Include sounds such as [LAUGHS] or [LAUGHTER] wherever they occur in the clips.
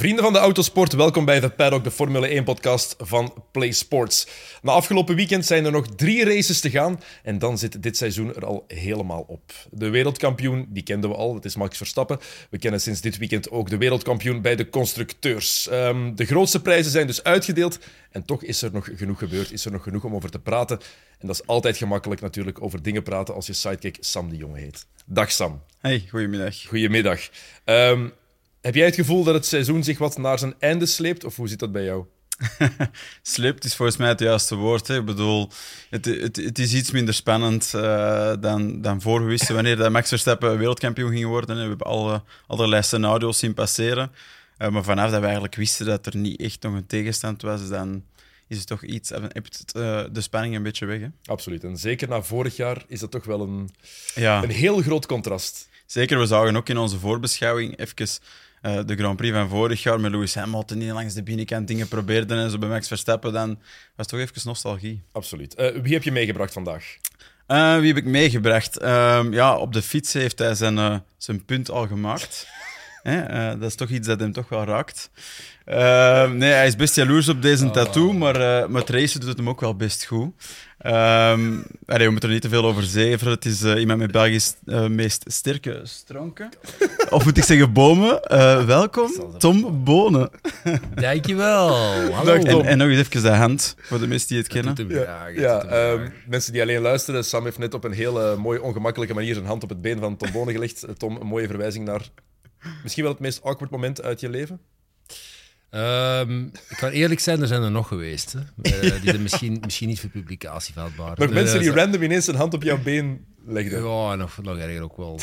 Vrienden van de autosport, welkom bij de Paddock, de Formule 1-podcast van Play Sports. Na afgelopen weekend zijn er nog drie races te gaan en dan zit dit seizoen er al helemaal op. De wereldkampioen, die kenden we al, dat is Max Verstappen. We kennen sinds dit weekend ook de wereldkampioen bij de constructeurs. Ehm, de grootste prijzen zijn dus uitgedeeld en toch is er nog genoeg gebeurd, is er nog genoeg om over te praten. En dat is altijd gemakkelijk natuurlijk over dingen praten als je sidekick Sam de Jong heet. Dag Sam. Hey, goedemiddag. Goedemiddag. Ehm, heb jij het gevoel dat het seizoen zich wat naar zijn einde sleept, of hoe zit dat bij jou? [LAUGHS] Sleept is volgens mij het juiste woord. Hè. Ik bedoel, het, het, het is iets minder spannend uh, dan, dan voor we wisten wanneer dat Max Verstappen wereldkampioen ging worden. Hè. We hebben alle, allerlei scenario's zien passeren. Uh, maar vanaf dat we eigenlijk wisten dat er niet echt nog een tegenstand was, dan is het toch iets, heb het, uh, de spanning een beetje weg. Hè? Absoluut. En zeker na vorig jaar is dat toch wel een, ja. een heel groot contrast. Zeker, we zagen ook in onze voorbeschouwing even uh, de Grand Prix van vorig jaar met Lewis Hamilton die langs de binnenkant dingen probeerde en zo bij Max Verstappen, dan was het toch even nostalgie. Absoluut. Uh, wie heb je meegebracht vandaag? Uh, wie heb ik meegebracht? Ehm, ja, op de fiets heeft hij zijn, zijn punt al gemaakt. [LAUGHS] dat is toch iets dat hem toch wel raakt. Ehm, nee, hij is best jaloers op deze oh. tattoo, maar met racen doet het hem ook wel best goed. Um, we moeten er niet te veel over zeveren. Het is uh, iemand met Belgisch uh, meest sterke stronken. [LAUGHS] of moet ik zeggen bomen. Uh, welkom, Tom Bonen. Dankjewel. Hallo. En, en, nog eens even de hand, voor de mensen die het kennen. Ja, ja um, mensen die alleen luisteren, Sam heeft net op een hele mooie, ongemakkelijke manier zijn hand op het been van Tom Bonen gelegd. Tom, een mooie verwijzing naar misschien wel het meest awkward moment uit je leven. Um, ik kan eerlijk zijn, er zijn er nog geweest. Hè. Uh, die zijn misschien, misschien niet voor publicatie veldbaar. Nog mensen die random ineens een hand op jouw been legden. Ja, nog, nog erger ook wel.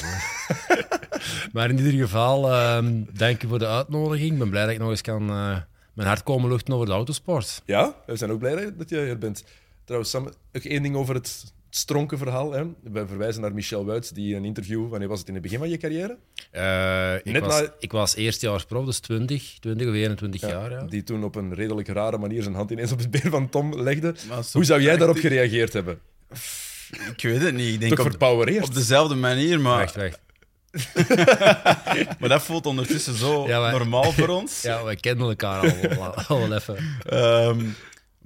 [LAUGHS] maar in ieder geval, um, dank je voor de uitnodiging. Ik ben blij dat ik nog eens kan uh, mijn hart komen luchten over de autosport. Ja, we zijn ook blij dat je hier bent. Trouwens, Sam, nog één ding over het stronken verhaal. Hè? We verwijzen naar Michel Wuits, die een interview, wanneer was het in het begin van je carrière? Uh, ik, Net was, na... ik was eerstejaarsprof, dus 20, 20 of 21 jaar. Ja. Die toen op een redelijk rare manier zijn hand ineens op het been van Tom legde. Hoe zou jij daarop gereageerd hebben? Ik weet het niet. Ik denk Toch op, op dezelfde manier, maar... Wacht, wacht. [LAUGHS] maar dat voelt ondertussen zo normaal voor [LAUGHS] ons. Ja, wij kennen elkaar al, al, al even. Um,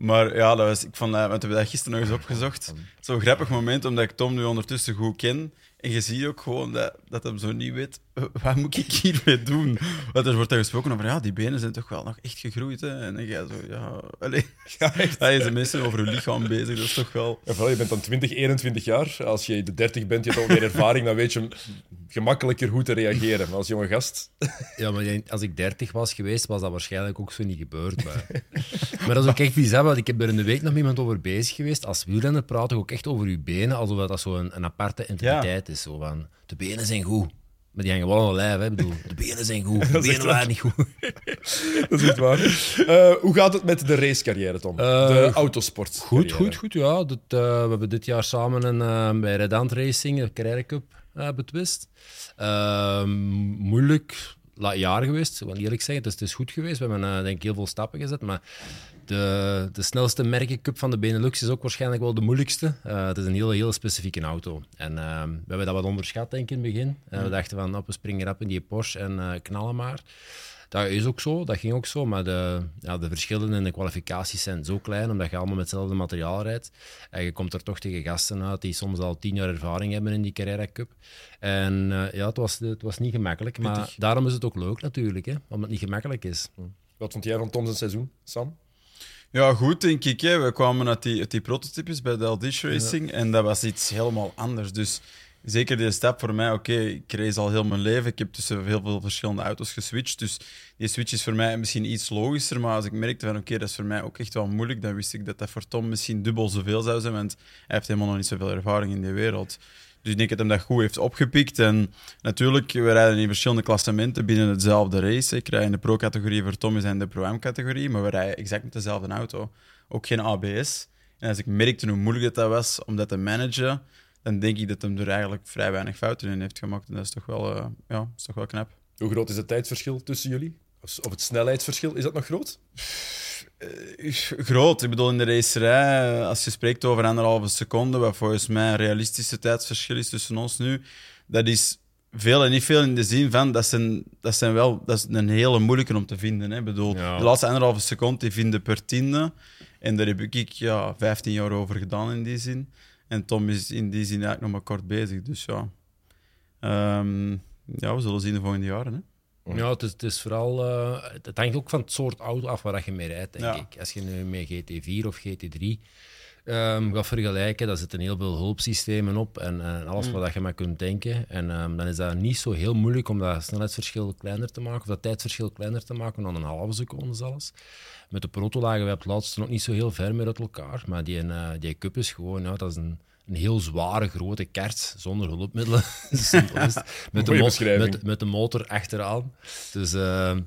maar ja, dat was, ik vond, we hebben dat gisteren nog eens opgezocht. Zo'n grappig moment, omdat ik Tom nu ondertussen goed ken. En je ziet ook gewoon dat, dat hij zo niet weet, [LAUGHS] wat moet ik hiermee doen? Want er wordt dan gesproken over, ja, die benen zijn toch wel nog echt gegroeid. Hè? En dan ga je zo, ja, allez. [LAUGHS] Ja, echt. Ja, je mensen over hun lichaam bezig, dat is toch wel... Ja, je bent dan 20, 21 jaar. Als je de 30 bent, je hebt al meer ervaring, dan weet je gemakkelijker hoe te reageren. Maar als jonge gast... [LAUGHS] Ja, maar als ik 30 was geweest, was dat waarschijnlijk ook zo niet gebeurd. Maar, maar dat is ook echt bizar, want ik heb er in de week nog met iemand over bezig geweest. Als wielrenner praten ook echt over je benen, alsof dat zo een, een aparte entiteit is. Zo van, de benen zijn goed. Maar die hangen wel aan de lijf, hè. Ik bedoel, de benen zijn goed, [LAUGHS] de benen waren niet goed. [LAUGHS] dat is waar. Uh, hoe gaat het met de racecarrière, Tom? De autosport. Goed, goed, goed. Ja. Dat, uh, we hebben dit jaar samen een, bij Redant Racing, de Carrera Cup, betwist. Ehm, moeilijk jaar geweest, ik wil eerlijk zeggen. Dus het is goed geweest. We hebben denk ik heel veel stappen gezet, maar de, de snelste merkencup van de Benelux is ook waarschijnlijk wel de moeilijkste. Uh, het is een hele, hele specifieke auto. En uh, we hebben dat wat onderschat, denk ik, in het begin. Uh, we dachten van, op, we springen rap in die Porsche en knallen maar. Dat is ook zo, dat ging ook zo. Maar de, ja, de verschillen in de kwalificaties zijn zo klein, omdat je allemaal met hetzelfde materiaal rijdt. En je komt er toch tegen gasten uit die soms al tien jaar ervaring hebben in die Carrera Cup. En ja, het was, het was niet gemakkelijk. Maar daarom is het ook leuk natuurlijk, hè, omdat het niet gemakkelijk is. Wat vond jij van Tom's seizoen, Sam? Ja, goed, denk ik. Hè. We kwamen uit die, uit die prototypes bij de Aldish Racing en dat was iets helemaal anders. Dus zeker die stap voor mij, oké, ik race al heel mijn leven. Ik heb tussen heel veel verschillende auto's geswitcht. Dus die switch is voor mij misschien iets logischer. Maar als ik merkte van, oké, dat is voor mij ook echt wel moeilijk, dan wist ik dat dat voor Tom misschien dubbel zoveel zou zijn, want hij heeft helemaal nog niet zoveel ervaring in die wereld. Dus ik denk dat hem dat goed heeft opgepikt. En natuurlijk, we rijden in verschillende klassementen binnen hetzelfde race. Ik rij in de pro-categorie voor Thomas en de pro-am-categorie, maar we rijden exact met dezelfde auto. Ook geen ABS. En als ik merkte hoe moeilijk dat was om dat te managen, dan denk ik dat hem er eigenlijk vrij weinig fouten in heeft gemaakt. En dat is toch wel, uh, ja, is toch wel knap. Hoe groot is het tijdsverschil tussen jullie? Of het snelheidsverschil, is dat nog groot? Uh, groot. Ik bedoel, in de racerij, als je spreekt over anderhalve seconde, wat volgens mij een realistische tijdsverschil is tussen ons nu, dat is veel en niet veel in de zin van dat zijn, dat zijn wel dat is een hele moeilijke om te vinden. Hè. Ik bedoel, Ja. de laatste anderhalve seconde die vinden per tiende. En daar heb ik ja, 15 jaar over gedaan in die zin. En Tom is in die zin eigenlijk nog maar kort bezig. Dus ja, Ehm, ja we zullen zien de volgende jaren. Hè. Ja, het is, het is vooral... eh, het hangt ook van het soort auto af waar je mee rijdt, denk Ja. ik. Als je nu met GT4 of GT3 ehm, gaat vergelijken, daar zitten heel veel hulpsystemen op en, en alles Mm. wat dat je maar kunt denken. En ehm, dan is dat niet zo heel moeilijk om dat snelheidsverschil kleiner te maken, of dat tijdsverschil kleiner te maken dan een halve seconde zelfs. Met de proto lagen wij op het laatste nog niet zo heel ver meer uit elkaar, maar die, eh, die cup is gewoon... Ja, dat is een, een heel zware, grote kert zonder hulpmiddelen. [LAUGHS] [LAUGHS] Met, de Mooie mo- beschrijving. met, met de motor achteraan. Dus eh,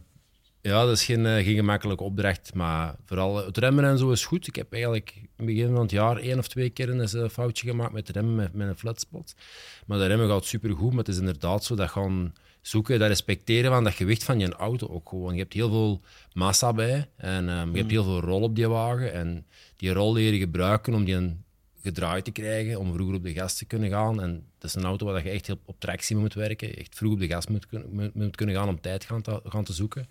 ja, dat is geen, eh, geen gemakkelijke opdracht. Maar vooral het remmen en zo is goed. Ik heb eigenlijk in het begin van het jaar één of twee keer een eh, foutje gemaakt met remmen met, met een flatspot. Maar de remmen gaat supergoed. Maar het is inderdaad zo dat gaan zoeken, dat respecteren van dat gewicht van je auto ook gewoon. Je hebt heel veel massa bij en ehm, je hebt heel veel rol op die wagen. En die rol leren gebruiken om die een gedraaid te krijgen, om vroeger op de gas te kunnen gaan. En dat is een auto waar je echt heel op tractie moet werken, echt vroeg op de gas moet, moet, moet kunnen gaan om tijd gaan te, gaan te zoeken.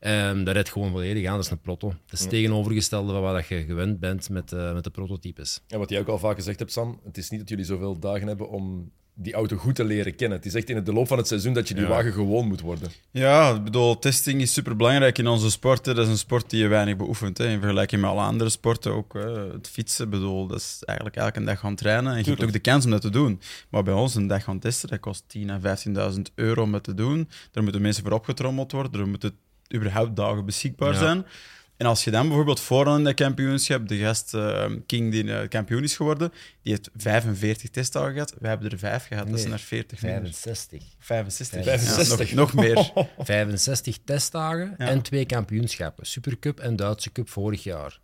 Ehm dat rijdt gewoon volledig aan, dat is een proto. Dat is het tegenovergestelde van wat je gewend bent met, eh, met de prototypes. En wat jij ook al vaak gezegd hebt, Sam, het is niet dat jullie zoveel dagen hebben om die auto goed te leren kennen. Het is echt in de loop van het seizoen dat je die Ja. wagen gewoon moet worden. Ja, ik bedoel, testing is super belangrijk in onze sport. hè. Dat is een sport die je weinig beoefent. Hè. In vergelijking met alle andere sporten, ook hè. het fietsen, bedoel, dat is eigenlijk elke dag gaan trainen. En je hebt ook de kans om dat te doen. Maar bij ons een dag gaan testen, dat kost 10.000 à 15.000 euro om dat te doen. Daar moeten mensen voor opgetrommeld worden. Er moeten überhaupt dagen beschikbaar Ja. zijn. En als je dan bijvoorbeeld vooraan in dat kampioenschap, de gast eh, King die eh, kampioen is geworden, die heeft 45 testdagen gehad. Wij hebben er vijf gehad, dat is Nee, naar 40 minder. 65. 65. 65. Ja, nog, nog meer. [LAUGHS] 65 testdagen Ja. en twee kampioenschappen. Supercup en Duitse Cup vorig jaar.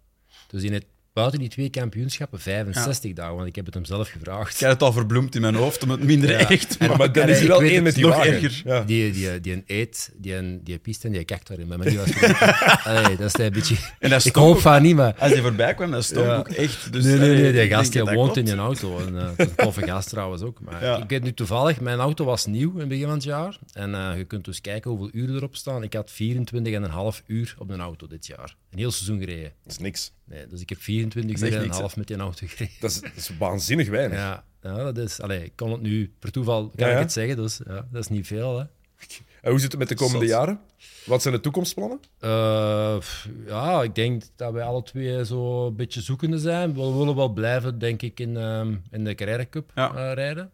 Dus in het, buiten die twee kampioenschappen 65 dagen, want ik heb het hem zelf gevraagd. Ik had het al verbloemd in mijn hoofd om het minder Ja. echt En- Maar, maar dan is er wel één met die nog wagen. erger. Ja. Die, die, die een eet, die, een, die piest en die kakt daarin. Maar die was [LAUGHS] Allee, dat is een beetje... En dat Ik hoop van niet, maar... Als hij voorbij kwam, dat stond Ja. ook echt. Dus, nee, nee, nee, die gast die woont klopt. in je auto. En, eh, het is een toffe gast trouwens ook. Maar Ja. ik weet nu toevallig, mijn auto was nieuw in het begin van het jaar. En eh, je kunt dus kijken hoeveel uren erop staan. Ik had 24,5 uur op een auto dit jaar. Een heel seizoen gereden. Dat is niks. Nee, dus ik heb 24 Dat is echt uur en een niks, half met die auto gereden. Dat is, dat is waanzinnig weinig. Ja, ja, dat is... Allee, ik kon het nu... Per toeval kan Ja, ja. ik het zeggen, dus ja, dat is niet veel, hè. En hoe zit het met de komende Zot. jaren? Wat zijn de toekomstplannen? Eh, pff, ja, ik denk dat wij alle twee zo een beetje zoekende zijn. We willen wel blijven, denk ik, in, ehm, in de Carrera Cup Ja. eh, rijden.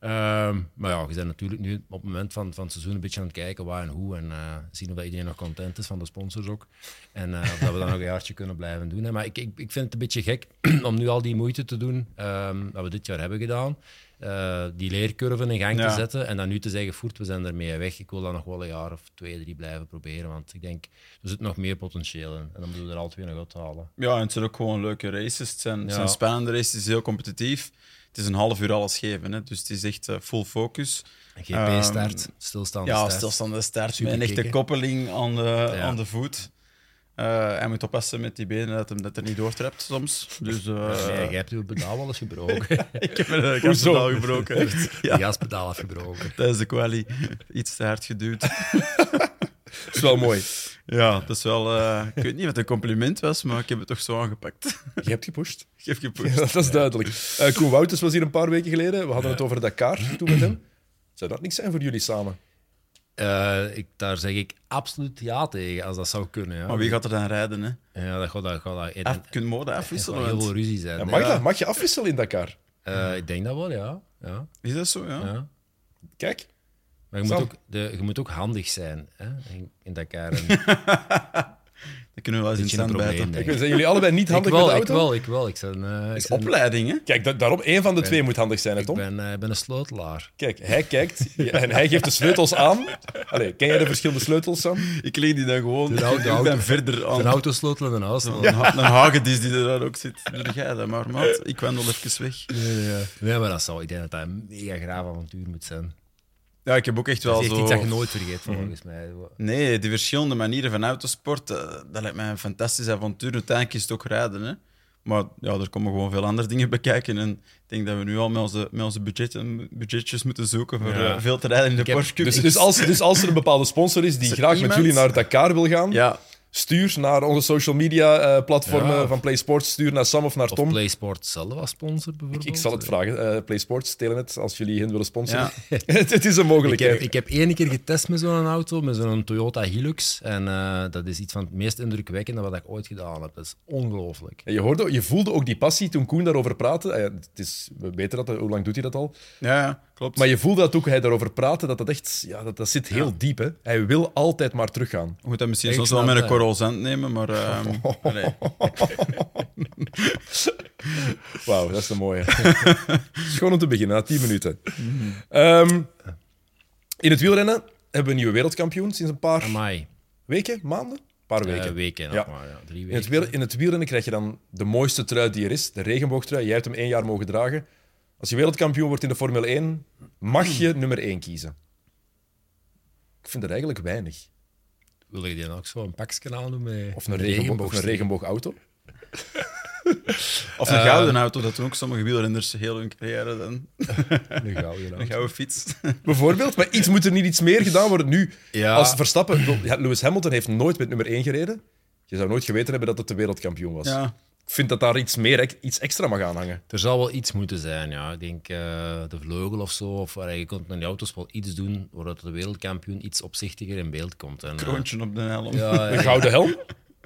Ehm, maar ja, we zijn natuurlijk nu op het moment van, van het seizoen een beetje aan het kijken waar en hoe. En eh, zien of dat iedereen nog content is van de sponsors ook. En eh, of dat we dat nog een jaartje kunnen blijven doen. Hè. Maar ik, ik, ik vind het een beetje gek [CLEARS THROAT] om nu al die moeite te doen ehm, dat we dit jaar hebben gedaan. Eh, die leercurve in gang Ja. te zetten en dan nu te zeggen, voert, we zijn ermee weg. Ik wil dat nog wel een jaar of twee, drie blijven proberen, want ik denk, er zit nog meer potentieel in. En dan moeten we er alle twee nog uithalen. Ja, en het zijn ook gewoon leuke races. Het zijn, het Ja. zijn spannende races, het is heel competitief. Het is een half uur alles geven, hè. dus het is echt eh, full focus. GP-start, Ehm, stilstaande Ja, start. stilstaande start met een echte koppeling aan de, Ja. aan de voet. Eh, hij moet oppassen met die benen dat hem dat er niet doortrapt soms. Dus, eh, nee, jij hebt je pedaal wel eens gebroken. [LAUGHS] ik heb mijn gaspedaal gebroken. Je gaspedaal afgebroken. Tijdens de quali iets te hard geduwd. [LAUGHS] Dat is wel mooi. Ja, dat is wel... eh, ik weet niet wat een compliment was, maar ik heb het toch zo aangepakt. Je hebt gepusht. [LAUGHS] ik heb gepusht. Ja, dat is duidelijk. Eh, Koen Wouters was hier een paar weken geleden. We hadden het over Dakar toen met hem. Zou dat niks zijn voor jullie samen? Eh, ik, daar zeg ik absoluut ja tegen, als dat zou kunnen. Ja, Maar wie gaat er dan rijden, hè? Ja, dat gaat, dat gaat dat, en, Af, kun je mode er afwisselen? heel veel ruzie zijn. Ja, mag, dat? mag je afwisselen in Dakar? Eh, ik denk dat wel, ja. ja, Is dat zo, ja? ja. Kijk. Maar je moet, ook, de, je moet ook handig zijn hè, in, in Dakar. [LAUGHS] En, Dan kunnen we wel eens in een stand probleem, Ik zijn jullie allebei niet ik handig wel, met de ik auto? wel, ik wel. Ik ben, eh, ik is ben, opleiding, hè? Kijk, da- daarom één van de twee moet handig zijn, hè, ik Tom? ben, eh, ik ben een sleutelaar. Kijk, hij kijkt [LAUGHS] ja, en hij geeft de sleutels aan. Allee, ken jij de verschillende sleutels, Sam? Ik leg die dan gewoon... De auto- de ik [LAUGHS] auto- ben verder aan... Een autosleutel en een huis. Een, ha- een hagedis die er daar ook zit. Doe jij dat maar, maat. Ik wandel even weg. Nee, nee, maar dat zou, ik denk dat dat een mega graaf avontuur moet zijn. Ja, ik heb ook echt Dat wel is echt zo... iets dat je nooit vergeet, volgens mij. Nee, die verschillende manieren van autosport, eh, dat lijkt mij een fantastisch avontuur. Uiteindelijk is het ook rijden, hè. Maar ja, er komen gewoon veel andere dingen bekijken. En ik denk dat we nu al met onze, met onze budgetten, budgetjes moeten zoeken voor Ja. eh, veel te rijden in de Porsche Cup. Dus, dus, als, dus als er een bepaalde sponsor is die Is graag met jullie naar Dakar wil gaan, ja, stuur naar onze social media eh, platformen Ja. van PlaySports. Stuur naar Sam of naar Of Tom. PlaySport zelf als sponsor Ik, bijvoorbeeld. ik zal het vragen. eh PlaySports, Telenet, als jullie hen willen sponsoren. Ja. [LAUGHS] het, het is een Ik mogelijkheid. heb, ik heb één keer getest met zo'n auto, met zo'n Toyota Hilux. En eh, dat is iets van het meest indrukwekkende wat ik ooit gedaan heb. Dat is ongelooflijk. Je, hoorde, je voelde ook die passie toen Koen daarover praatte. Eh, het is, we weten dat, hoe lang doet hij dat al? ja, ja, klopt. Maar je voelde dat ook hij daarover praatte, dat dat echt, ja, dat, dat zit heel diep. Hè? Hij wil altijd maar teruggaan. Je moet dat misschien soms wel met een korrel zand nemen, maar... ehm. [LAUGHS] [LAUGHS] Wauw, dat is een mooie. [LAUGHS] Schoon om te beginnen, na 10 minuten. Ehm, in het wielrennen hebben we een nieuwe wereldkampioen sinds een paar Amai. weken, maanden? Een paar weken. Weken. weken nog Ja. maar, ja. Drie In weken. het, wiel- in het wielrennen krijg je dan de mooiste trui die er is, de regenboogtrui. Jij hebt hem één jaar mogen dragen. Als je wereldkampioen wordt in de Formule 1, mag je nummer 1 kiezen. Ik vind dat eigenlijk weinig. Wil je die dan ook zo een pakje aan doen met Of een, regenboog, of een regenboogauto. [LAUGHS] Of een gouden auto, dat doen ook sommige wielrenners heel hun carrière dan. [LAUGHS] Een gouden Een auto. gouden fiets. [LAUGHS] Bijvoorbeeld, maar iets moet er niet iets meer gedaan worden nu. Ja. Als Verstappen, Lewis Hamilton heeft nooit met nummer 1 gereden. Je zou nooit geweten hebben dat het de wereldkampioen was. Ja, Ik vind dat daar iets meer, iets extra mag aan hangen. Er zal wel iets moeten zijn, ja. Ik denk eh, de vleugel of zo. Of je kunt met die auto's wel iets doen waardoor de wereldkampioen iets opzichtiger in beeld komt. En, eh, kroontje op de helm. ja, Een gouden helm.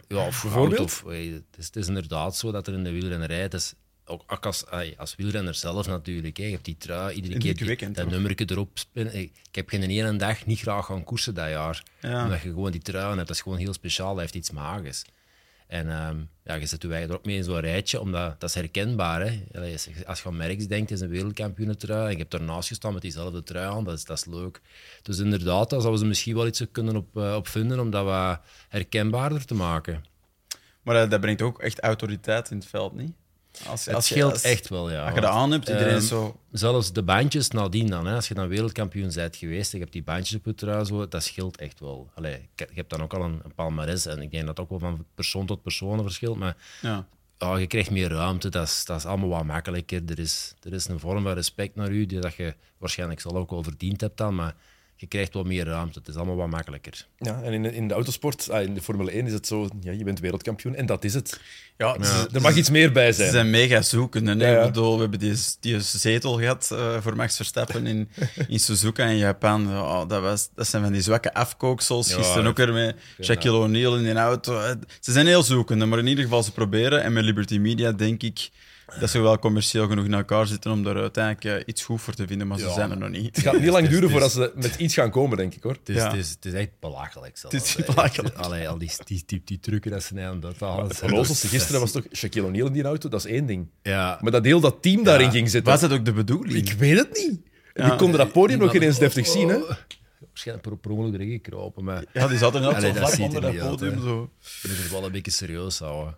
Ja, of Bijvoorbeeld? goud, Of, het, is, het is inderdaad zo dat er in de wielrennerij, het is ook, ook als, als wielrenner zelf natuurlijk, hè, je hebt die trui, iedere keer die, dat nummerke erop spinnen. Ik, ik heb geen ene dag niet graag gaan koersen dat jaar. Ja. Omdat je gewoon die trui hebt, dat is gewoon heel speciaal, dat heeft iets magisch. En ehm, ja, je zet je er ook mee in zo'n rijtje, omdat dat is herkenbaar. Hè. Als je- aan Merckx denkt, is een wereldkampioenentrui en je hebt ernaast gestaan met diezelfde trui aan, dat is, dat is leuk. Dus inderdaad, daar zouden ze misschien wel iets kunnen op, eh, op vinden om dat wat herkenbaarder te maken. Maar eh, dat brengt ook echt autoriteit in het veld, niet? Als, Het als scheelt als- echt wel, ja. Als je dat aan hebt, iedereen Ehm, is zo... Zelfs de bandjes nadien dan, hè, als je dan wereldkampioen bent geweest, je hebt die bandjes op je trui, zo, dat scheelt echt wel. Allee, ik- je hebt dan ook al een, een palmares en ik denk dat het ook wel van persoon tot persoon verschilt, maar Ja. ja, je krijgt meer ruimte, dat is, dat is allemaal wat makkelijker. Er is, er is een vorm van respect naar u, die dat je waarschijnlijk zelf ook wel verdiend hebt dan, maar je krijgt wel meer ruimte, het is allemaal wat makkelijker. Ja, en in, de- in de autosport, ah, in de Formule 1 is het zo, ja, je bent wereldkampioen en dat is het. Ja, Er mag iets meer bij Ze zijn. zijn mega zoekende. Ja, bedoel, we hebben die, die zetel gehad eh, voor Max Verstappen in, in Suzuka in Japan. Oh, dat, was, dat zijn van die zwakke afkooksels. Gisteren ook weer met Shaquille O'Neal in die auto. Eh, Ze zijn heel zoekende, maar in ieder geval ze proberen. En met Liberty Media denk ik dat ze wel commercieel genoeg naar elkaar zitten om daar uiteindelijk eh, iets goed voor te vinden, maar ze Ja. zijn er nog niet. Het gaat niet lang duren voordat ze met iets gaan komen, denk ik hoor. Het is, Ja. het is, het is echt belachelijk zelfs. Het is belachelijk. Allee, al die, die, die, die trucken dat ze aan dat halen. Het gisteren was toch Shaquille O'Neal in die auto, dat is één ding. Ja, Maar dat heel dat team daarin ging zitten, Was dat ook de bedoeling? ik weet het niet. Ja. Die konden dat podium nog ineens deftig zien. Hè? Waarschijnlijk per, per ongeluk erin gekropen, maar Ja, die zat er net Allee, zo vlak onder er dat uit, podium. hè. Zo. je moet het wel een beetje serieus houden.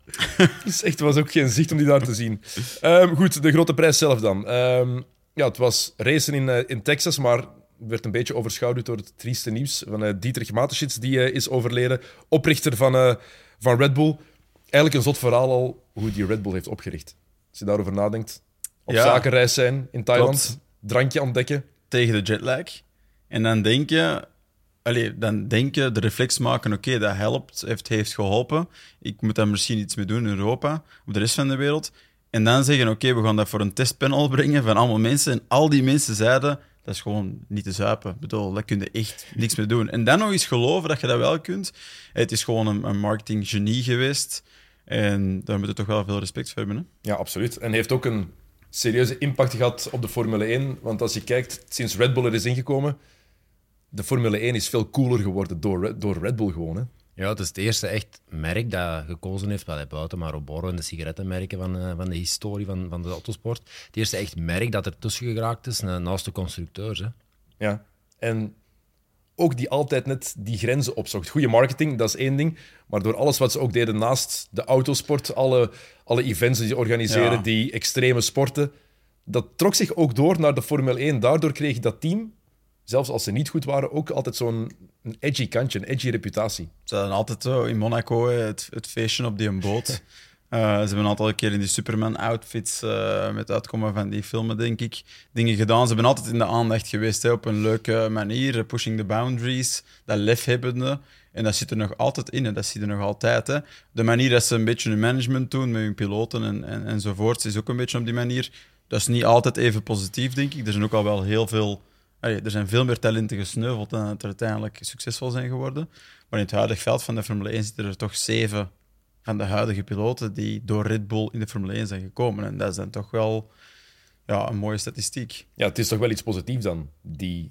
Dus [LAUGHS] echt, was ook geen zicht om die daar te zien. Ehm, goed, de grote prijs zelf dan. Ehm, ja, het was racen in, eh, in Texas, maar werd een beetje overschaduwd door het trieste nieuws van eh, Dietrich Mateschitz, die eh, is overleden. Oprichter van, eh, van Red Bull. Eigenlijk een zot verhaal al hoe die Red Bull heeft opgericht. Als je daarover nadenkt. Op Ja. zakenreis zijn in Thailand, Klopt. drankje ontdekken. tegen de jetlag. En dan denk je, allee, dan denk je de reflex maken, oké, dat helpt, heeft, heeft geholpen. Ik moet daar misschien iets mee doen in Europa, of de rest van de wereld. En dan zeggen, oké, we gaan dat voor een testpanel [LAUGHS] brengen van allemaal mensen. En al die mensen zeiden, dat is gewoon niet te zuipen. Ik bedoel, daar kun je echt niks mee doen. En dan nog eens geloven dat je dat wel kunt. Het is gewoon een, een marketing genie geweest. En daar moet je toch wel veel respect voor hebben. Hè? Ja, absoluut. En heeft ook een serieuze impact gehad op de Formule 1. Want als je kijkt, sinds Red Bull er is ingekomen, de Formule 1 is veel cooler geworden door, Red- door Red Bull gewoon. Hè. Ja, het is het eerste echt merk dat gekozen heeft, wel buiten Marlboro en de sigarettenmerken van, eh, van de historie van, van de autosport. Het eerste echt merk dat er tussen geraakt is, na- naast de constructeurs. Hè. Ja. En ook die altijd net die grenzen opzocht. Goede marketing, dat is één ding. Maar door alles wat ze ook deden naast de autosport, alle, alle events die ze organiseren, Ja. die extreme sporten, dat trok zich ook door naar de Formule 1. Daardoor kreeg dat team, zelfs als ze niet goed waren, ook altijd zo'n een edgy kantje, een edgy reputatie. Ze hadden altijd zo in Monaco het, het feestje op die boot. Uh, [LAUGHS] ze hebben een aantal keer in die Superman-outfits uh, met uitkomen van die filmen, denk ik, dingen gedaan. Ze hebben altijd in de aandacht geweest hè, op een leuke manier, pushing the boundaries, dat lef hebbende. En dat zit er nog altijd in, en dat zit er nog altijd. Hè. De manier dat ze een beetje hun management doen met hun piloten en, en, enzovoort, is ook een beetje op die manier. Dat is niet altijd even positief, denk ik. Er zijn ook al wel heel veel... er zijn veel meer talenten gesneuveld dan dat er uiteindelijk succesvol zijn geworden. Maar in het huidige veld van de Formule 1 zitten er toch zeven van de huidige piloten die door Red Bull in de Formule 1 zijn gekomen. En dat is dan toch wel ja, een mooie statistiek. Ja, het is toch wel iets positiefs dan, die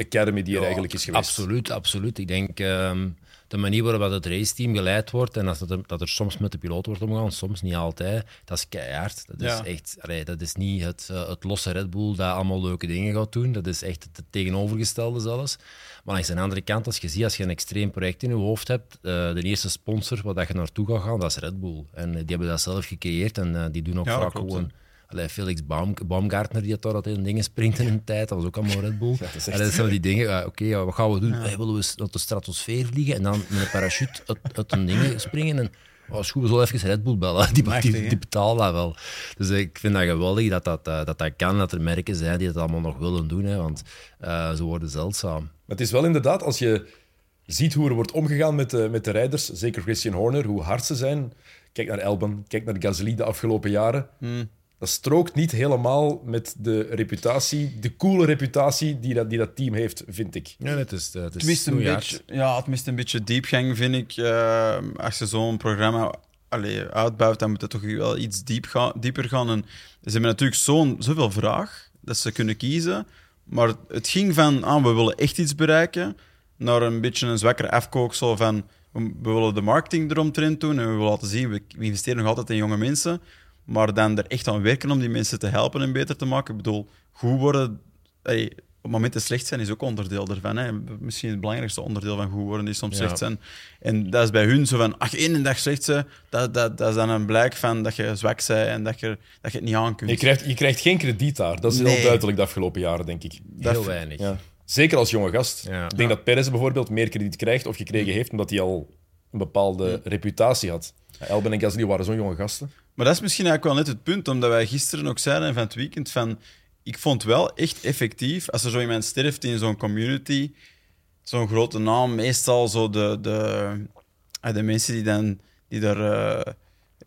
academy die er eigenlijk is geweest. Absoluut, absoluut. Ik denk ehm, de manier waarop het raceteam geleid wordt en dat er, dat er soms met de piloot wordt omgegaan, soms niet altijd, dat is keihard. Dat is echt, allee, dat is niet het, uh, het losse Red Bull dat allemaal leuke dingen gaat doen. Dat is echt het tegenovergestelde zelfs. Maar langs de andere kant, als je ziet, als je een extreem project in je hoofd hebt, uh, de eerste sponsor waar je naartoe gaat gaan, dat is Red Bull. En uh, die hebben dat zelf gecreëerd en uh, die doen ook vaak gewoon... Allee, Felix Baum, Baumgartner die daar altijd in dingen springt in een tijd, dat was ook allemaal Red Bull. [LAUGHS] Ja, dat, Allee, dat zijn die [LAUGHS] dingen, oké, okay, ja, wat gaan we doen? Ja. Hey, willen we naar de stratosfeer vliegen en dan met een parachute uit, uit een ding springen? En, oh, is goed, we zullen even Red Bull bellen. [LAUGHS] Die, Machtig, die, die betalen dat wel. Dus ik vind dat geweldig dat dat, uh, dat dat kan, dat er merken zijn die het allemaal nog willen doen, hè, want uh, ze worden zeldzaam. Maar het is wel inderdaad, als je ziet hoe er wordt omgegaan met de, met de rijders, zeker Christian Horner, hoe hard ze zijn. Kijk naar Elben, kijk naar Gasly de afgelopen jaren. Hmm dat strookt niet helemaal met de reputatie, de coole reputatie die dat, die dat team heeft, vind ik. Ja, het is, het is het mist een beetje, Ja, het mist een beetje diepgang, vind ik. Uh, als je zo'n programma allee, uitbouwt, dan moet het toch wel iets diep gaan, dieper gaan. En ze hebben natuurlijk zo'n, zoveel vraag dat ze kunnen kiezen. Maar het ging van, ah, we willen echt iets bereiken, naar een beetje een zwakker afkooksel van, we willen de marketing eromtrend doen en we willen laten zien, we investeren nog altijd in jonge mensen. Maar dan er echt aan werken om die mensen te helpen en beter te maken. Ik bedoel, goed worden... Hey, op momenten slecht zijn is ook onderdeel daarvan. Hè. Misschien het belangrijkste onderdeel van goed worden is soms slecht zijn. En dat is bij hun zo van, ach, één dag slecht zijn, dat, dat, dat is dan een blijk van dat je zwak bent en dat je, dat je het niet aan kunt. Je krijgt, je krijgt geen krediet daar. Dat is nee. heel duidelijk de afgelopen jaren, denk ik. Heel weinig. Ja. Zeker als jonge gast. Ja. Ik denk dat Perez bijvoorbeeld meer krediet krijgt of gekregen heeft, omdat hij al een bepaalde reputatie had. Elben en Gasly waren zo'n jonge gasten. Maar dat is misschien eigenlijk wel net het punt, omdat wij gisteren ook zeiden van het weekend van ik vond wel echt effectief, als er zo iemand sterft in zo'n community, zo'n grote naam, meestal zo de, de, de mensen die, dan, die daar uh,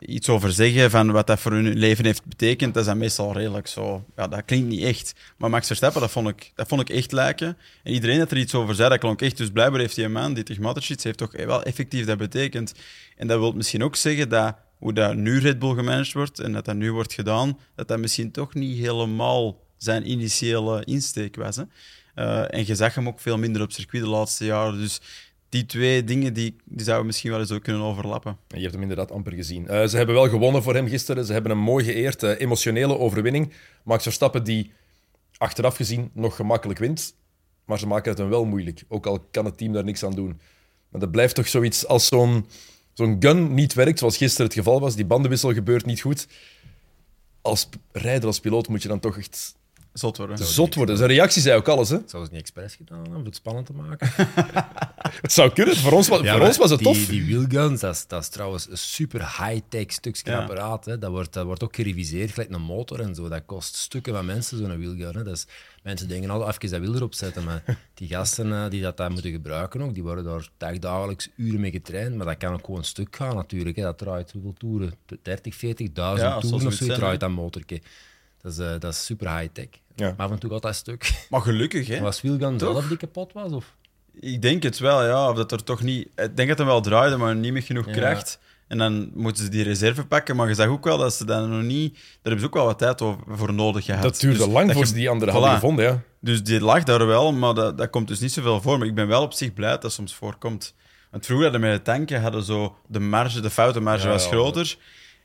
iets over zeggen van wat dat voor hun leven heeft betekend, dat is dan meestal redelijk zo. Ja, dat klinkt niet echt. Maar Max Verstappen, dat vond ik, dat vond ik echt lijken. En iedereen dat er iets over zei, dat klonk echt. Dus blijkbaar heeft die man, die tegen heeft toch wel effectief dat betekend. En dat wil misschien ook zeggen dat hoe dat nu Red Bull gemanaged wordt en dat dat nu wordt gedaan, dat dat misschien toch niet helemaal zijn initiële insteek was. Hè? Uh, en je zag hem ook veel minder op circuit de laatste jaren. Dus die twee dingen die, die zouden misschien wel eens ook kunnen overlappen. Je hebt hem inderdaad amper gezien. Uh, ze hebben wel gewonnen voor hem gisteren. Ze hebben hem mooi geëerd. Uh, emotionele overwinning. Max Verstappen die achteraf gezien nog gemakkelijk wint. Maar ze maken het hem wel moeilijk. Ook al kan het team daar niks aan doen. Maar dat blijft toch zoiets als zo'n zo'n gun niet werkt, zoals gisteren het geval was. Die bandenwissel gebeurt niet goed. Als rijder, als piloot moet je dan toch echt Zot worden. Zot worden. Zijn reactie zei ook alles. Hè? Zou het niet expres gedaan hebben om het spannend te maken? [LAUGHS] het zou kunnen. Voor ons, ja, voor ons was het die, tof. Die wheelguns, dat is, dat is trouwens een super high-tech stukje ja. apparaat. Hè. Dat, wordt, dat wordt ook gereviseerd, gelijk een motor en zo. Dat kost stukken van mensen, zo'n wheelgun. Hè. Dat is, mensen denken altijd, even dat wiel erop zetten. Maar die gasten uh, die dat daar moeten gebruiken, ook, die worden daar dagelijks uren mee getraind. Maar dat kan ook gewoon stuk gaan natuurlijk. Hè. Dat draait hoeveel toeren? 30, 40.000 ja, toeren of zo draait dat motorke. Dat is, uh, dat is super high-tech. Ja. Maar af en toe gaat dat stuk. Maar gelukkig, hè? [LAUGHS] Was Wielgan zelf die kapot was? Of? Ik denk het wel, ja. Of dat er toch niet... Ik denk dat hij wel draaide, maar niet met genoeg ja. kracht. En dan moeten ze die reserve pakken. Maar je zag ook wel dat ze dan nog niet... Daar hebben ze ook wel wat tijd voor nodig gehad. Dat duurde dus lang voor ze die andere voilà. hadden gevonden, ja. Dus die lag daar wel, maar dat, dat komt dus niet zoveel voor. Maar ik ben wel op zich blij dat dat soms voorkomt. Want vroeger hadden met de tanken hadden zo... De marge, de foutenmarge ja, was groter.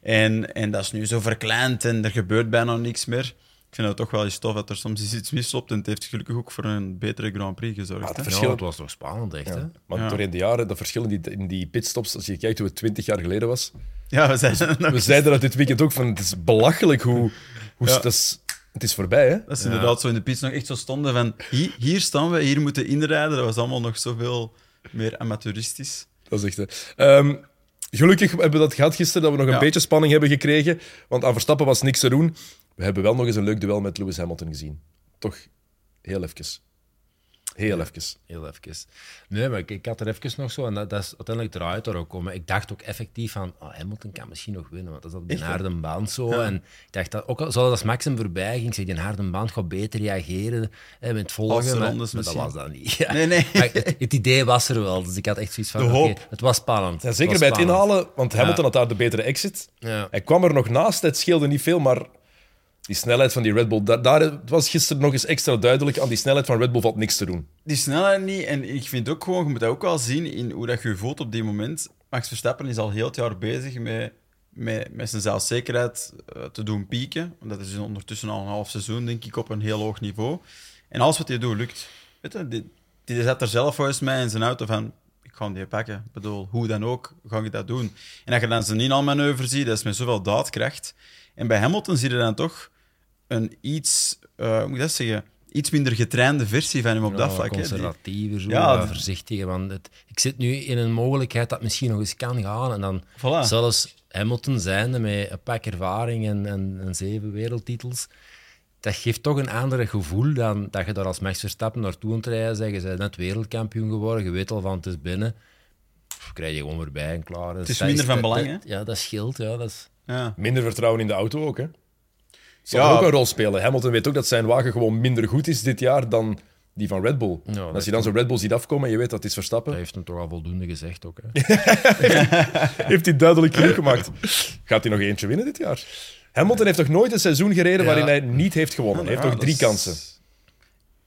En, en dat is nu zo verkleind en er gebeurt bijna niks meer ik vind het toch wel eens tof dat er soms iets misloopt. En het heeft gelukkig ook voor een betere Grand Prix gezorgd. Ja, het, verschil... het was toch spannend, echt. Ja. Hè? Maar ja. doorheen de jaren, de verschillen die, in die pitstops, als je kijkt hoe het 20 jaar geleden was. Ja, we zeiden, [LAUGHS] we zeiden dat dit weekend ook van het is belachelijk hoe. hoe ja. het, is, het is voorbij, hè? Dat is inderdaad zo in de pits nog echt zo stonden van hier, hier staan we, hier moeten inrijden. Dat was allemaal nog zoveel meer amateuristisch. Dat is echt. Um, Gelukkig hebben we dat gehad gisteren, dat we nog een Ja. beetje spanning hebben gekregen. Want aan Verstappen was niks te doen. We hebben wel nog eens een leuk duel met Lewis Hamilton gezien. Toch heel even. Heel even. Heel even. Nee, maar ik, ik had er even nog zo, en dat, dat is uiteindelijk eruit er ook komen. Ik dacht ook effectief van, oh, Hamilton kan misschien nog winnen, want dat is op die harde band zo. En ik dacht dat, ook al dat als Max hem voorbij ging, zeg, die harde band gaat beter reageren hè, met het volgen. Maar, rondes maar dat was dat niet. [LAUGHS] Ja. Nee, nee. Maar het, het idee was er wel, dus ik had echt zoiets van, hoop. het was spannend. Ja, Het zeker was bij het inhalen, want Hamilton had daar de betere exit. Ja. Hij kwam er nog naast, het scheelde niet veel, maar die snelheid van die Red Bull, daar, het was gisteren nog eens extra duidelijk. Aan die snelheid van Red Bull valt niks te doen. Die snelheid niet. En ik vind ook gewoon, je moet dat ook wel zien in hoe dat je voelt op die moment. Max Verstappen is al heel het jaar bezig met, met, met zijn zelfzekerheid eh, te doen pieken. Dat is ondertussen al een half seizoen, denk ik, op een heel hoog niveau. En alles wat hij doet, lukt. Weet je, die, die zet er zelf volgens mij in zijn auto van... Ik ga die pakken. Ik bedoel, hoe dan ook, ga je dat doen. En als je dan zijn inhaalmanoeuvre ziet, dat is met zoveel daadkracht. En bij Hamilton zie je dan toch een iets, eh, hoe moet ik dat zeggen, iets minder getrainde versie van hem op dat vlak. hè. Die- Conservatiever, zo, Ja, voorzichtiger. Want het, ik zit nu in een mogelijkheid dat het misschien nog eens kan gaan. En dan Voilà. zelfs Hamilton zijnde met een pak ervaring en, en, en zeven wereldtitels. Dat geeft toch een ander gevoel dan dat je daar als Max Verstappen naartoe aan het rijden zegt. Je bent net wereldkampioen geworden, je weet al van het is binnen. Pff, krijg je gewoon weer bij en klaar. Dus is dat minder van belang, dat- Ja, dat scheelt. Ja, dat is, Ja. Minder vertrouwen in de auto ook, hè? Zal Ja. ook een rol spelen. Hamilton weet ook dat zijn wagen gewoon minder goed is dit jaar dan die van Red Bull. Ja, Als je dan zo'n Red Bull ziet afkomen en je weet dat het is Verstappen, dat heeft hem toch al voldoende gezegd ook. Hè. [LAUGHS] heeft hij duidelijk genoeg gemaakt. Gaat hij nog eentje winnen dit jaar? Hamilton heeft toch nooit een seizoen gereden Ja. waarin hij niet heeft gewonnen? Hij heeft dat drie is- kansen.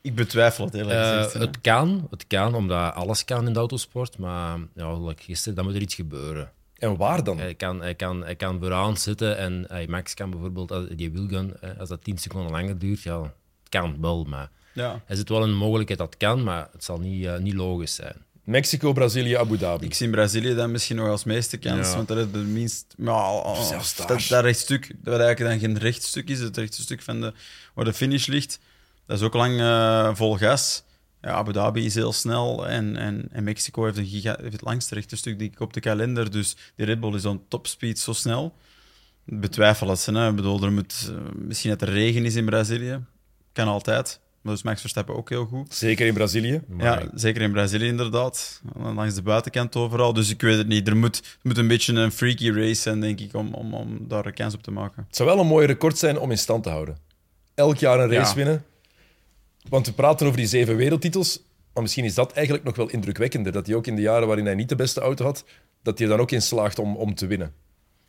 Ik betwijfel het eerlijk Eh, gezegd. het kan, het kan, omdat alles kan in de autosport. Maar ja, gisteren, dan moet er iets gebeuren. En waar dan? Hij kan, hij kan, hij kan vooraan zitten en hey, Max kan bijvoorbeeld, als, die wheelgun, eh, als dat 10 seconden langer duurt, ja, het kan wel. Maar Ja. er zit wel een mogelijkheid dat het kan, maar het zal niet, eh, niet logisch zijn. Mexico, Brazilië, Abu Dhabi. Ik zie Brazilië dan misschien nog als meeste kans, Ja. want dat is de minst... Maar, al- Zelfs daar. dat, dat rechtstuk, dat eigenlijk dan geen rechtstuk is, het rechte stuk van de, waar de finish ligt, dat is ook lang eh, vol gas. Ja, Abu Dhabi is heel snel en, en, en Mexico heeft, een giga, heeft het langste rechte stuk denk ik, op de kalender, dus die Red Bull is on topspeed zo snel. Betwijfel het. Hè. Ik bedoel, er moet, eh, misschien dat er regen is in Brazilië, kan altijd. Maar dus Max Verstappen ook heel goed. Zeker in Brazilië. Maar Ja, zeker in Brazilië inderdaad. Langs de buitenkant overal. Dus ik weet het niet. Er moet, moet een beetje een freaky race zijn, denk ik, om, om, om daar een kans op te maken. Het zou wel een mooi record zijn om in stand te houden. Elk jaar een race Ja. winnen. Want we praten over die zeven wereldtitels. Maar misschien is dat eigenlijk nog wel indrukwekkender. Dat hij ook in de jaren waarin hij niet de beste auto had, dat hij er dan ook in slaagt om, om te winnen.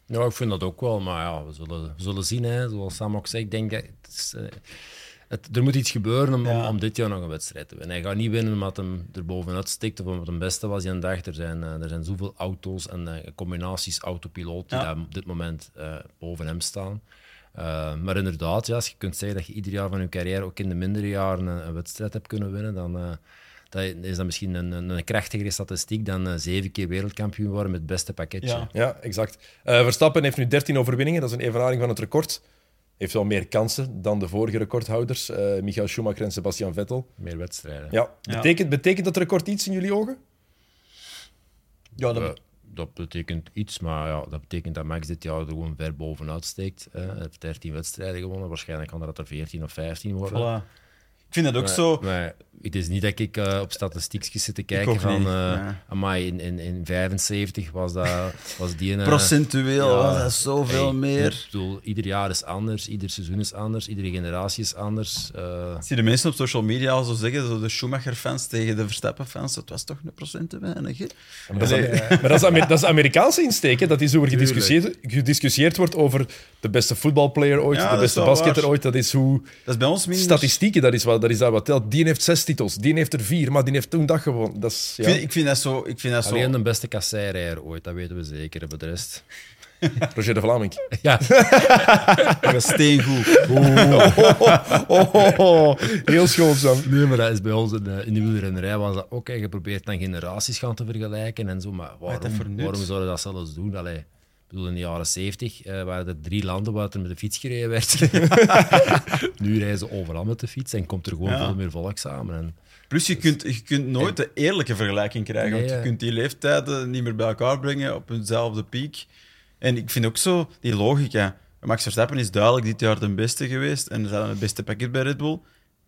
Ja, ik vind dat ook wel, maar ja, we zullen, we zullen zien. Hè. Zoals Sam ook zegt, ik denk, het is, eh, het, er moet iets gebeuren om, om, Ja. om dit jaar nog een wedstrijd te winnen. Hij gaat niet winnen omdat hem er bovenuit stikt of omdat hij het beste was die een dag. Er zijn, eh, er zijn zoveel auto's en eh, combinaties autopiloot die Ja. daar op dit moment eh, boven hem staan. Eh, maar inderdaad, ja, als je kunt zeggen dat je ieder jaar van je carrière, ook in de mindere jaren, een, een wedstrijd hebt kunnen winnen, dan eh, dat is dat misschien een, een, een krachtigere statistiek dan eh, zeven keer wereldkampioen worden met het beste pakketje. Ja. Ja, exact. Eh, Verstappen heeft nu 13 overwinningen. Dat is een evenaring van het record. Heeft wel meer kansen dan de vorige recordhouders, eh Michael Schumacher en Sebastian Vettel. Meer wedstrijden. Ja. Ja. Betekent, betekent dat record iets in jullie ogen? Ja, Eh, dat betekent iets, maar ja, dat betekent dat Max dit jaar er gewoon ver bovenuit steekt. Hij heeft 13 wedstrijden gewonnen. Waarschijnlijk kan dat er 14 of 15 worden. Ik vind dat ook Maar, zo. maar het is niet dat ik eh, op statistiekjes zit te kijken van... eh ja. amai, in, in, in 75 was, dat, was die... een Procentueel ja, was dat zoveel hey, meer. Ik bedoel, ieder jaar is anders, ieder seizoen is anders, iedere generatie is anders. eh, Zie de mensen op social media al zo zeggen, zo de Schumacher-fans tegen de Verstappen-fans, het was toch een procent te weinig. Hè? Maar dat, is, maar dat, is, Amer- dat is Amerikaanse insteek, hè? dat is hoe er gediscussieerd, gediscussieerd wordt over de beste voetbalplayer ooit, Ja, de dat beste basketter waar. ooit. Dat is hoe Dat is bij ons minder... statistieken, dat is, wat, dat is daar wat telt. Die heeft zes titels, die heeft er vier, maar die heeft toen dat gewonnen. Dat is, ja, Ik, vind, ik vind dat zo... Ik vind dat zo... Alleen de beste kasseirijer ooit, dat weten we zeker. Voor de rest... [LAUGHS] Roger de Vlaming. [LAUGHS] Ja, [LAUGHS] Dat is steengoed. Oh, oh, oh, heel schoon, Sam. Nee, maar dat is bij ons in de, in de wielrennerij was dat ook. hè. Je probeert dan generaties gaan te vergelijken en zo. Maar dat waarom, waarom zouden we dat zelfs doen? Allee, bedoel, in de jaren 70 eh, waren er drie landen waar er met de fiets gereden werd. [LAUGHS] nu rijden ze overal met de fiets en komt er gewoon Ja. veel meer volk samen. En, Plus, je kunt, je kunt nooit de eerlijke vergelijking krijgen. Nee, want je ja. kunt die leeftijden niet meer bij elkaar brengen op eenzelfde piek. En ik vind ook zo die logica. Max Verstappen is duidelijk dit jaar de beste geweest. En ze hadden het beste pakket bij Red Bull.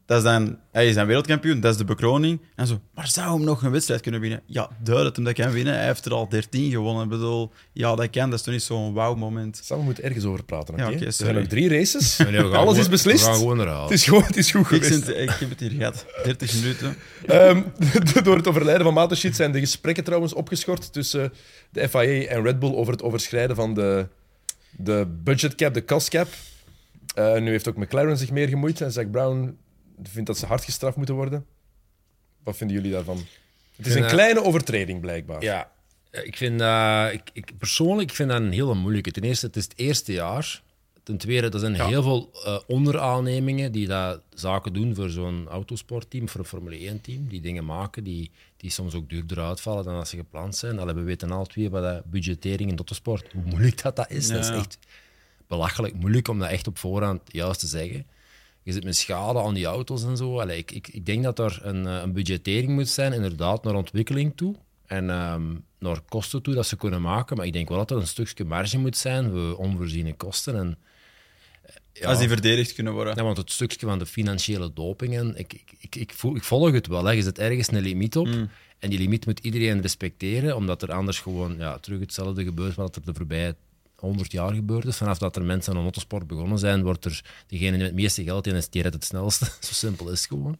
Dat is dan, hij is dan wereldkampioen, dat is de bekroning. En zo, maar zou hem nog een wedstrijd kunnen winnen? Ja, duidelijk dat hij kan winnen. Hij heeft er al 13 gewonnen. Ik bedoel, ja, dat kan. Dat is toch niet zo'n wauw-moment. Sam, we moeten ergens over praten. Ja, oké? oké, er zijn nog drie races. Nee, Alles is beslist. We gaan gewoon eruit. Het is, gewoon, het is goed Ik, geweest. zit- ik heb het hier gehad. 30 minuten. Ehm, [LAUGHS] door het overlijden van Mateschitz zijn de gesprekken trouwens opgeschort tussen de FIA en Red Bull over het overschrijden van de, de budgetcap, de cost cap. Eh, nu heeft ook McLaren zich meer gemoeid en Zack Brown vindt dat ze hard gestraft moeten worden. Wat vinden jullie daarvan? Het is een kleine overtreding, blijkbaar. Ja, ik vind dat, ik, ik, persoonlijk vind dat een hele moeilijke. Ten eerste, het is het eerste jaar. Ten tweede, er zijn heel veel eh, onderaannemingen die dat zaken doen voor zo'n autosportteam, voor een Formule 1-team. Die dingen maken die, die soms ook duurder uitvallen dan als ze gepland zijn. Allee, we weten al twee wat dat budgettering in de autosport, hoe moeilijk dat, dat is. Dat is echt belachelijk moeilijk om dat echt op voorhand juist te zeggen. Je zit met schade aan die auto's en zo. Allee, ik, ik, ik denk dat er een, eh, een budgettering moet zijn, inderdaad, naar ontwikkeling toe. En ehm, naar kosten toe dat ze kunnen maken. Maar ik denk wel dat er een stukje marge moet zijn voor onvoorziene kosten. En, eh, ja, Als die verdedigd kunnen worden. ja, want het stukje van de financiële dopingen, ik, ik, ik, ik, voel- ik volg het wel. Hè. Je zet ergens een limiet op. En die limiet moet iedereen respecteren, omdat er anders gewoon ja, terug hetzelfde gebeurt wat er de voorbije 100 jaar gebeurd is. Vanaf dat er mensen aan autosport begonnen zijn, wordt er degene met het meeste geld in is, die het snelste. [LAUGHS] Zo simpel is het gewoon.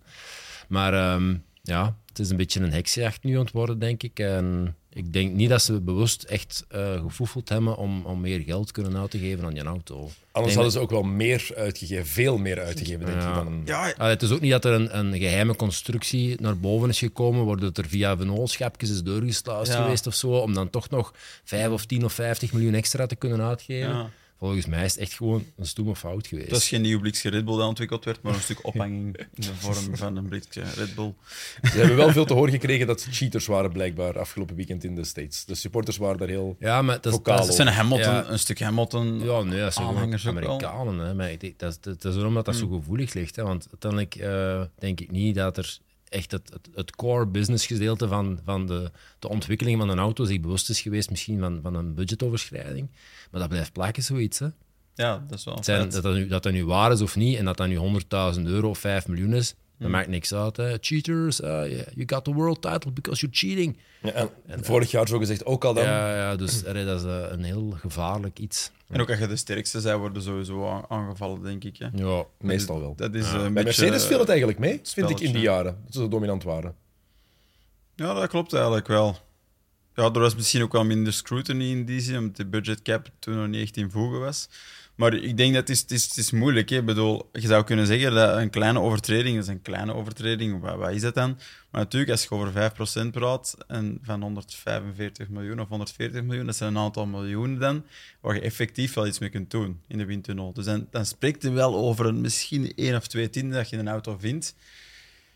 Maar ehm, ja, het is een beetje een heksenjacht nu aan worden, denk ik. En ik denk niet dat ze bewust echt eh gefoefeld hebben om, om meer geld kunnen uit te geven aan je auto. Anders denk hadden ze ook wel meer uitgegeven, veel meer uitgegeven, denk Ja. ik. Dan een... Ja, Allee, het is ook niet dat er een, een geheime constructie naar boven is gekomen, waar het er via vennootschapjes is doorgesluist Ja. geweest of zo, om dan toch nog 5 of 10 of 50 miljoen extra te kunnen uitgeven. Volgens mij is het echt gewoon een stoeme fout geweest. Dat is geen nieuw blikje Red Bull dat ontwikkeld werd, maar een stuk [LAUGHS] ophanging in de vorm van een blikje Red Bull. Ze hebben wel veel te horen gekregen dat ze cheaters waren, blijkbaar, afgelopen weekend in de States. De supporters waren daar heel... ja, maar dat, Vocaal zijn Hamilton, Ja. een stuk Hamilton. Ja, nee, dat zijn Aanhangers. Amerikanen. Hè. Maar dat, is- dat, dat is waarom dat, dat zo gevoelig ligt. Hè. Want uiteindelijk eh, denk ik niet dat er echt het, het, het core business gedeelte van, van de, de ontwikkeling van een auto zich bewust is geweest misschien van, van een budgetoverschrijding. Maar dat blijft plakken, zoiets. Hè. Ja, dat is wel zijn, dat, dat, nu, dat dat nu waar is of niet, en dat dat nu 100.000 euro of 5 miljoen is, dat maakt niks uit. Hè. Cheaters, uh, yeah, you got the world title because you're cheating. Ja, en vorig jaar zo gezegd ook al dan. Ja, ja dus [CLEARS THROAT] allee, dat is eh, een heel gevaarlijk iets. En ook als je de sterkste zij worden sowieso aangevallen, denk ik. Hè. Ja, Meestal wel. Dat is een Bij beetje, Mercedes viel het eigenlijk mee, vind ik, in die jaren. Dat ze dominant waren. Ja, dat klopt eigenlijk wel. Ja, er was misschien ook wel minder scrutiny in die zin, omdat de budgetcap toen nog niet echt in voegen was. Maar ik denk dat het is, het is, het is moeilijk. Hè. Ik bedoel, je zou kunnen zeggen dat een kleine overtreding is een kleine overtreding. Wat, wat is dat dan? Maar natuurlijk, als je over 5% praat en van 145 miljoen of 140 miljoen, dat zijn een aantal miljoenen dan, waar je effectief wel iets mee kunt doen in de windtunnel. Dus dan, dan spreekt je wel over een, misschien één of twee tienden dat je een auto vindt.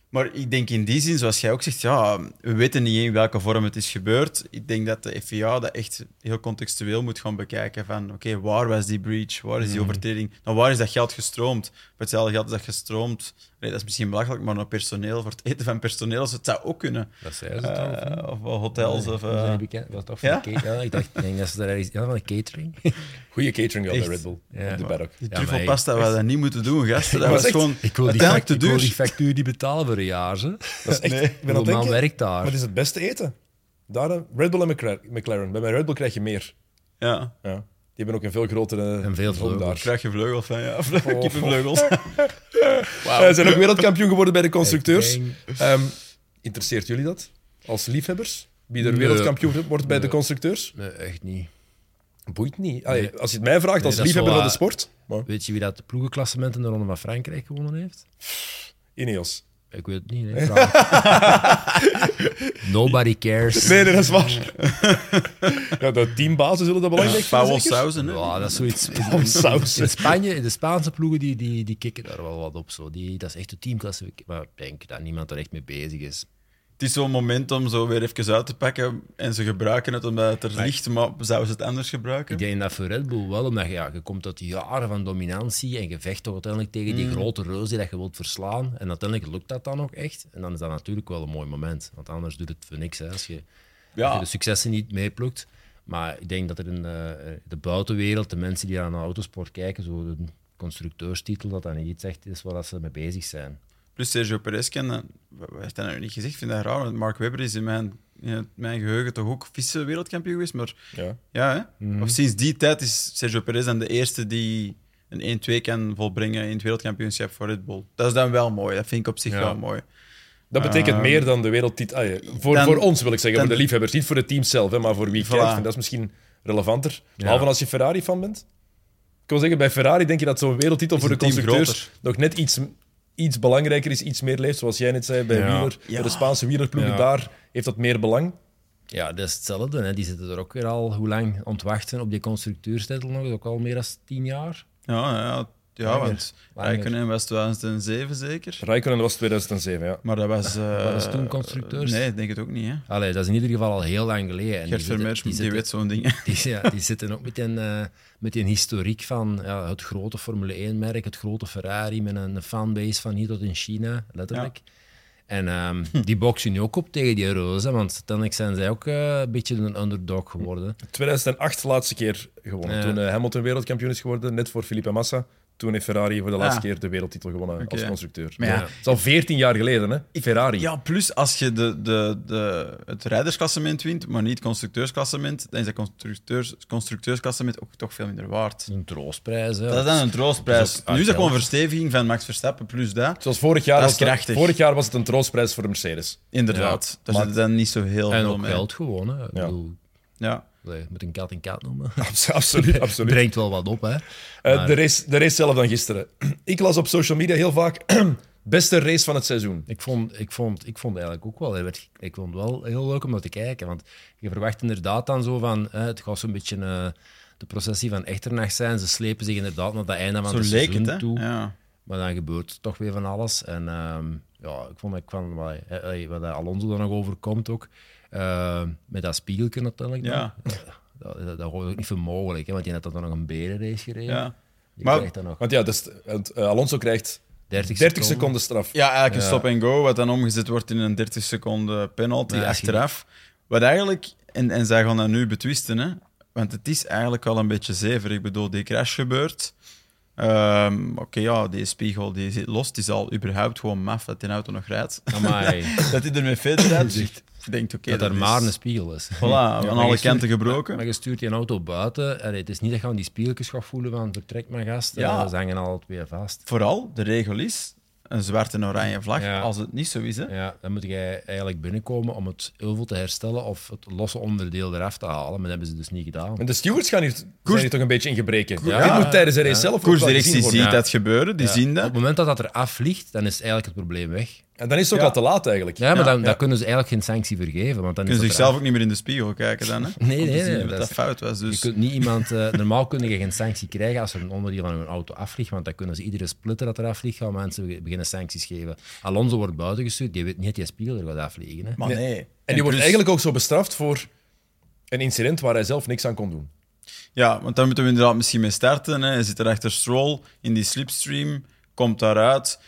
Maar ik denk in die zin, zoals jij ook zegt, ja, we weten niet in welke vorm het is gebeurd. Ik denk dat de FIA dat echt heel contextueel moet gaan bekijken van, oké, waar was die breach? Waar is die overtreding? Nou, waar is dat geld gestroomd? Voor hetzelfde geld is dat gestroomd. Nee, dat is misschien belachelijk, maar naar personeel, voor het eten van personeel, dus het zou ook kunnen. dat zei ze toch? of? Eh, of wel hotels of... Dat eh, zijn die bekend- was toch van ja? de catering? Ja, ik dacht, ik denk dat ze daar. Ja, van de catering. [LAUGHS] Goeie catering wel bij Echt? Red Bull. Ja. Op de paddock. die Ja, truffelpasta, we dat niet moeten doen, gasten. Dat was echt, gewoon Ik wil die, uiteindelijk te ik wil duur. die factuur die betalen voor een jaar. Hè. [LAUGHS] Dat is echt... Nee. Ik ben man denken, werkt daar? maar het is het beste eten. Daar, hè. Red Bull en McLaren. McLaren. Bij mijn Red Bull krijg je meer. Ja, Ja. Die hebben ook een veel grotere En veel vleugels. krijg je vleugels van, ja. Oh. [LAUGHS] Kippenvleugels. Eh, [LAUGHS] Ze zijn ook wereldkampioen geworden bij de constructeurs. Ehm, interesseert jullie dat? Als liefhebbers? Wie er Nee. wereldkampioen wordt bij de constructeurs? Nee, echt niet. Boeit niet. Allee, Nee. Als je het mij vraagt, als liefhebber van de sport. Maar Weet je wie dat de ploegenklassement in de Ronde van Frankrijk gewonnen heeft? Ineos. Ik weet het niet. [LAUGHS] Nobody cares. Nee, nee, dat is waar. [LAUGHS] ja, de teambazen zullen dat belangrijk vinden, Paul zeker? Sausen. Ja, dat is zoiets. [LAUGHS] In, Spanje, in de Spaanse ploegen, die, die, die kicken daar wel wat op. Zo. Die, dat is echt de teamklasse. Maar ik denk dat niemand er echt mee bezig is. Het is zo'n moment om zo weer even uit te pakken en ze gebruiken het omdat het er Maar- ligt, maar zouden ze het anders gebruiken? Ik denk dat voor Red Bull wel, omdat je, ja, je komt uit jaren van dominantie en je vecht toch uiteindelijk tegen die grote reus die dat je wilt verslaan. En uiteindelijk lukt dat dan ook echt. En dan is dat natuurlijk wel een mooi moment. Want anders doet het voor niks hè, als, je, als je de successen niet meeplukt. Maar ik denk dat er in de, de buitenwereld, de mensen die aan de autosport kijken, zo de constructeurstitel, dat dat niet iets echt is waar ze mee bezig zijn. Plus Sergio Perez kennen, heeft hij nou niet gezegd? Ik vind dat raar, want Mark Webber is in mijn, in mijn geheugen toch ook vice-wereldkampioen geweest, maar Ja. ja, hè? Of sinds die tijd is Sergio Perez dan de eerste die een 1-2 kan volbrengen in het wereldkampioenschap voor Red Bull. Dat is dan wel mooi, dat vind ik op zich Ja. wel mooi. Dat betekent Ehm, meer dan de wereldtitel. Ah, ja, voor, dan- voor ons wil ik zeggen, voor de liefhebbers. Niet voor het team zelf, hè, maar voor wie Voilà. kijkt. En dat is misschien relevanter. Behalve als je Ferrari-fan bent. Ik wil zeggen, bij Ferrari denk je dat zo'n wereldtitel voor de constructeurs nog net iets, iets belangrijker is, iets meer leeft. Zoals jij net zei, bij Ja. Wieler, Ja. bij de Spaanse wielerploegen, Ja. daar heeft dat meer belang. Ja, dat is hetzelfde. Hè. Die zitten er ook weer al hoe lang ontwachten op die constructeurstitel nog. Dat is ook al meer dan tien jaar. Ja, ja, ja Langer. want Langer. Rijkonen was 2007 zeker. Raikkonen was 2007, ja. Maar dat was... eh, was toen constructeurs? Nee, ik denk het ook niet. Hè. Allee, dat is in ieder geval al heel lang geleden. En Gert zitten- Vermeers, die, zitten- weet zo'n ding. Die, ja, die zitten ook met een, eh, met een historiek van ja, het grote Formule 1-merk, het grote Ferrari, met een fanbase van hier tot in China, letterlijk. En ehm, [LAUGHS] die boksen nu ook op tegen die reuzen, want uiteindelijk zijn zij ook eh, een beetje een underdog geworden. 2008 laatste keer gewonnen. Ja. Toen Hamilton wereldkampioen is geworden, net voor Felipe Massa. Toen heeft Ferrari voor de laatste Ah. keer de wereldtitel gewonnen als constructeur. Maar ja, Ja. Het is al 14 jaar geleden, hè? Ferrari. Ja, plus als je de, de, de, het rijdersklassement wint, maar niet het constructeursklassement, dan is dat constructeurs, constructeursklassement ook toch veel minder waard. Een troostprijs. Hè. Dat is dan een troostprijs. Dat is ook nu is dat gewoon versteviging van Max Verstappen plus dat. Zoals vorig jaar, Dat was is het, krachtig. vorig jaar was het een troostprijs voor de Mercedes. Inderdaad. Daar Maar- zit dan niet zo heel En veel ook mee. geld gewoon. Hè. Ik Ja. bedoel, Ja. Nee, met een kat en kat noemen. [LAUGHS] Abs- Absoluut, [LAUGHS] absoluut. Brengt wel wat op, hè. Eh, Maar- de, race, de race zelf dan gisteren. [CLEARS THROAT] Ik las op social media heel vaak [CLEARS THROAT] beste race van het seizoen. Ik vond, ik vond, ik vond eigenlijk ook wel, ik, ik vond het wel heel leuk om naar te kijken. Want je verwacht inderdaad dan zo van, hè, het gaat zo'n beetje eh, de processie van Echternacht zijn. Ze slepen zich inderdaad naar dat einde van Zo het leek seizoen het, hè? toe. Ja. Maar dan gebeurt toch weer van alles. En ehm, ja, ik vond dat ik van, wat, wat Alonso er nog overkomt ook, eh, met dat spiegeltje natuurlijk. dan. Ja. Dat, dat, dat hoort ook niet voor mogelijk, hè, want die had dan nog een berenrace gereden. Ja. Die Maar- krijgt dan nog Want ja, dus, eh, Alonso krijgt 30, 30 seconden straf. Ja, eigenlijk een Ja. stop and go, wat dan omgezet wordt in een 30 seconden penalty Ja, je- achteraf. Wat eigenlijk, en, en zij gaan dat nu betwisten, hè, want het is eigenlijk al een beetje zever. Ik bedoel, die crash gebeurt. Ehm, Oké, ja, die spiegel die zit los. Het is al überhaupt gewoon maf dat die auto nog rijdt. [LAUGHS] Dat hij ermee verder rijdt. [LAUGHS] Dat er is- maar een spiegel is. Voilà, aan alle je stuurt- kanten gebroken. Maar je stuurt die auto buiten. Allee, het is niet dat je aan die spiegeltjes gaat voelen van vertrek maar gast. Ja. Ja. Ze hangen al twee vast. Vooral, de regel is een zwarte en oranje vlag. Ja. Als het niet zo is, hè. Ja, dan moet jij eigenlijk binnenkomen om het euvel te herstellen of het losse onderdeel eraf te halen. Maar dat hebben ze dus niet gedaan. En de stewards gaan hier, hier toch een beetje in gebreken. Ja. Dit moet tijdens de race Ja. zelf Koersdirectie ziet Ja. dat gebeuren, die Ja. zien Op dat. het moment dat dat er afvliegt, dan is eigenlijk het probleem weg. En dan is het ook Ja. al te laat eigenlijk. Ja, maar dan, ja. dan kunnen ze eigenlijk geen sanctie vergeven. Want dan kunnen dat zichzelf ook niet meer in de spiegel kijken dan, hè? [LAUGHS] Nee, nee, nee, dat dat is- fout was. Je Dus. kunt niet iemand... eh, normaal kun je geen sanctie krijgen als er een onderdeel van een auto afvliegt, want dan kunnen ze iedere splitter dat eraf vliegt, gaan mensen be- beginnen sancties geven. Alonso wordt buiten gestuurd, die weet niet dat die spiegel er gaat afvliegen. Hè. Maar Nee. nee. En die wordt plus- eigenlijk ook zo bestraft voor een incident waar hij zelf niks aan kon doen. Ja, want daar moeten we inderdaad misschien mee starten. Hè. Hij zit er achter Stroll in die slipstream, komt daaruit.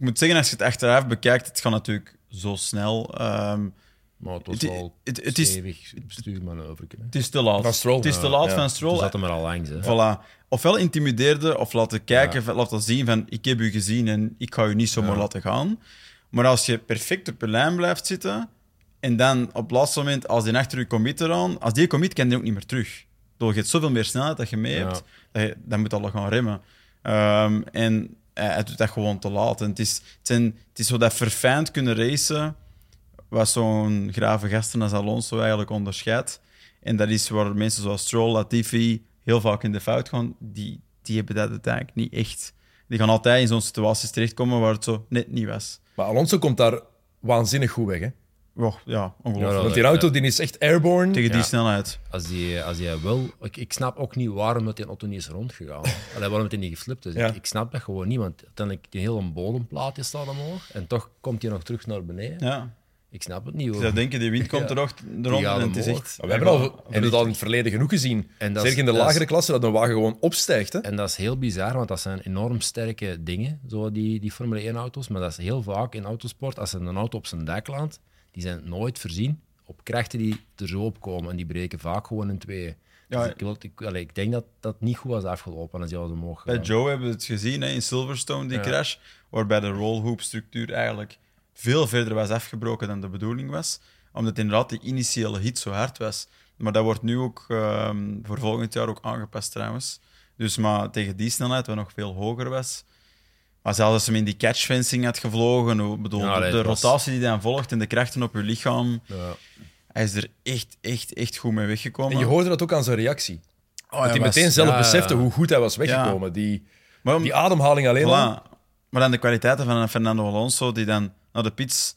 Ik moet zeggen, als je het achteraf bekijkt, het gaat natuurlijk zo snel. Ehm, Maar het was Het- wel het- het is- stevig bestuurmanoeuvre. het is te laat. Van Stroll. Het is te laat ja. van Stroll. zat hem er al langs. Hè. Voilà. Ofwel intimideerde of laten kijken, of laten zien van ik heb u gezien en ik ga u niet zomaar laten gaan. Maar als je perfect op je lijn blijft zitten en dan op het laatste moment, als die achter je commit eraan, als die commit kan die ook niet meer terug. Bedoel, Je hebt zoveel meer snelheid dat je mee hebt, dat je, dan moet je al gaan remmen. Ehm, en hij, doet dat gewoon te laat. Het, is, het, zijn, het is zo dat verfijnd kunnen racen, wat zo'n grave gasten als Alonso eigenlijk onderscheidt. En dat is waar mensen zoals Stroll, Latifi heel vaak in de fout gaan. Die, die hebben dat uiteindelijk niet echt. Die gaan altijd in zo'n situaties terechtkomen waar het zo net niet was. Maar Alonso komt daar waanzinnig goed weg. Hè? Oh, ja, ongelooflijk. Ja, Want die auto die is echt airborne. Tegen die Ja. snelheid. Als die, als die wel... Ik, ik snap ook niet waarom dat die auto niet is rondgegaan. [LAUGHS] Allee, waarom het niet geflipt is. Ja. Ik, ik snap dat gewoon niet, want uiteindelijk die hele bodemplaatje staat omhoog en toch komt hij nog terug naar beneden. Ja. Ik snap het niet Je hoor. zou denken, die wind [LAUGHS] komt Ja. er nog rond en het is omhoog. echt... We hebben, al, we hebben het al in het verleden genoeg gezien. En dat Zeker is- in de dat is- lagere klasse, dat een wagen gewoon opstijgt. Hè? En dat is heel bizar, want dat zijn enorm sterke dingen, zo die, die Formule 1-auto's. Maar dat is heel vaak in autosport, als een auto op zijn dek landt, die zijn nooit voorzien op krachten die er zo op komen. En die breken vaak gewoon in tweeën. Ja, Dus ik, ik, allee, ik denk dat dat niet goed was afgelopen als je omhoog Bij. Joe hebben we het gezien hè, in Silverstone, die Ja. crash, waarbij de rollhoop-structuur eigenlijk veel verder was afgebroken dan de bedoeling was, omdat inderdaad die initiële hit zo hard was. Maar dat wordt nu ook ehm, voor volgend jaar ook aangepast trouwens. Dus maar tegen die snelheid, wat nog veel hoger was. Maar zelfs als hem in die catchfencing had gevlogen, bedoel, Ja, nee, de was- rotatie die dan volgt en de krachten op je lichaam, Ja. hij is er echt, echt, echt goed mee weggekomen. En je hoorde dat ook aan zijn reactie. Oh, dat hij was- meteen zelf besefte ja. hoe goed hij was weggekomen. Die, Maar om- die ademhaling alleen al. Voilà. Maar dan de kwaliteiten van een Fernando Alonso, die dan naar de pits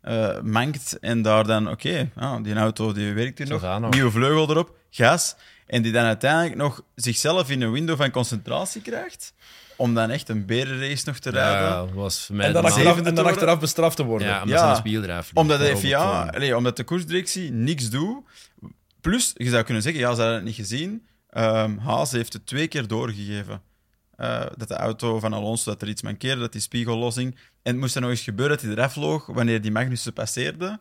eh mankt en daar dan, oké, die auto die werkt hier nog, we. nieuwe vleugel erop, gas, en die dan uiteindelijk nog zichzelf in een window van concentratie krijgt, om dan echt een berenrace nog te rijden. Ja, was En dan, de achteraf, en dan te achteraf bestraft te worden. Ja, omdat Ja. spieldrijf Omdat de FIA, allee, omdat de koersdirectie niks doet. Plus, je zou kunnen zeggen, ja, ze hadden het niet gezien. Ehm, Haas heeft het twee keer doorgegeven. Eh, dat de auto van Alonso, dat er iets mankeerde, dat die spiegellossing. En het moest er nog eens gebeuren dat hij eraf vloog wanneer die Magnussen passeerde.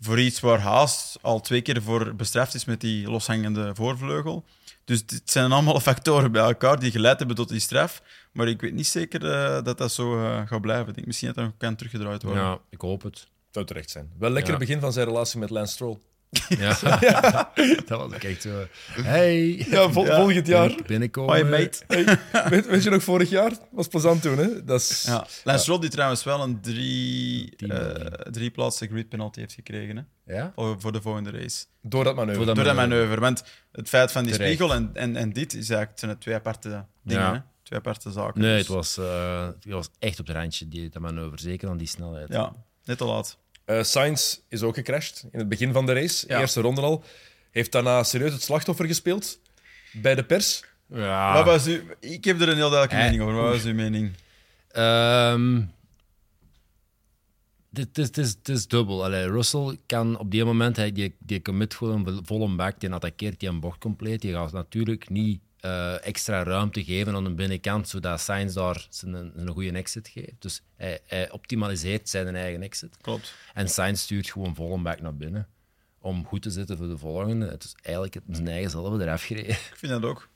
Voor iets waar Haas al twee keer voor bestraft is met die loshangende voorvleugel. Dus het zijn allemaal [LAUGHS] factoren bij elkaar die geleid hebben tot die straf. Maar ik weet niet zeker eh, dat dat zo eh, gaat blijven. Ik denk misschien dat dat nog kan teruggedraaid worden. Ja, ik hoop het. Zou terecht zijn. Wel lekker Ja. begin van zijn relatie met Lance Stroll. Ja. [LAUGHS] [LAUGHS] dat was ook echt zo. Hey, Ja, vol- volgend jaar. binnenkomen. Hoi, mate. Hey, weet, weet je nog, vorig jaar? was plezant toen, hè? Dat is... Ja. Lance Stroll die trouwens wel een drie, eh miljoen. drie plaatsen grid penalty heeft gekregen hè, Ja? voor voor de volgende race. Door dat manoeuvre. Dat Door dat manoeuvre. Want het feit van die Terecht. spiegel en, en, en dit is eigenlijk, het zijn twee aparte dingen. Ja. Hè? Twee aparte zaken. Nee, Dus, het was, eh, het was echt op het randje, die, dat manoeuvre. Zeker aan die snelheid. Ja, net te laat. Eh, Sainz is ook gecrashed in het begin van de race. Ja. Eerste ronde al. Heeft daarna serieus het slachtoffer gespeeld. Bij de pers. Ja. Wat was u, ik heb er een heel duidelijke mening over. Wat was uw mening? Ehm, dit het is, het is, het is dubbel. Allee, Russell kan op die moment, hij, die, die commit gewoon vol een bak, die attackeert die een bocht compleet. Die gaat natuurlijk niet eh, extra ruimte geven aan de binnenkant, zodat Sainz daar zijn, een goede exit geeft. Dus hij, hij optimaliseert zijn eigen exit. Klopt. En Sainz stuurt gewoon vol een bak naar binnen om goed te zitten voor de volgende. Het is eigenlijk het- zijn eigen zelf eraf gereden. Ik vind dat ook.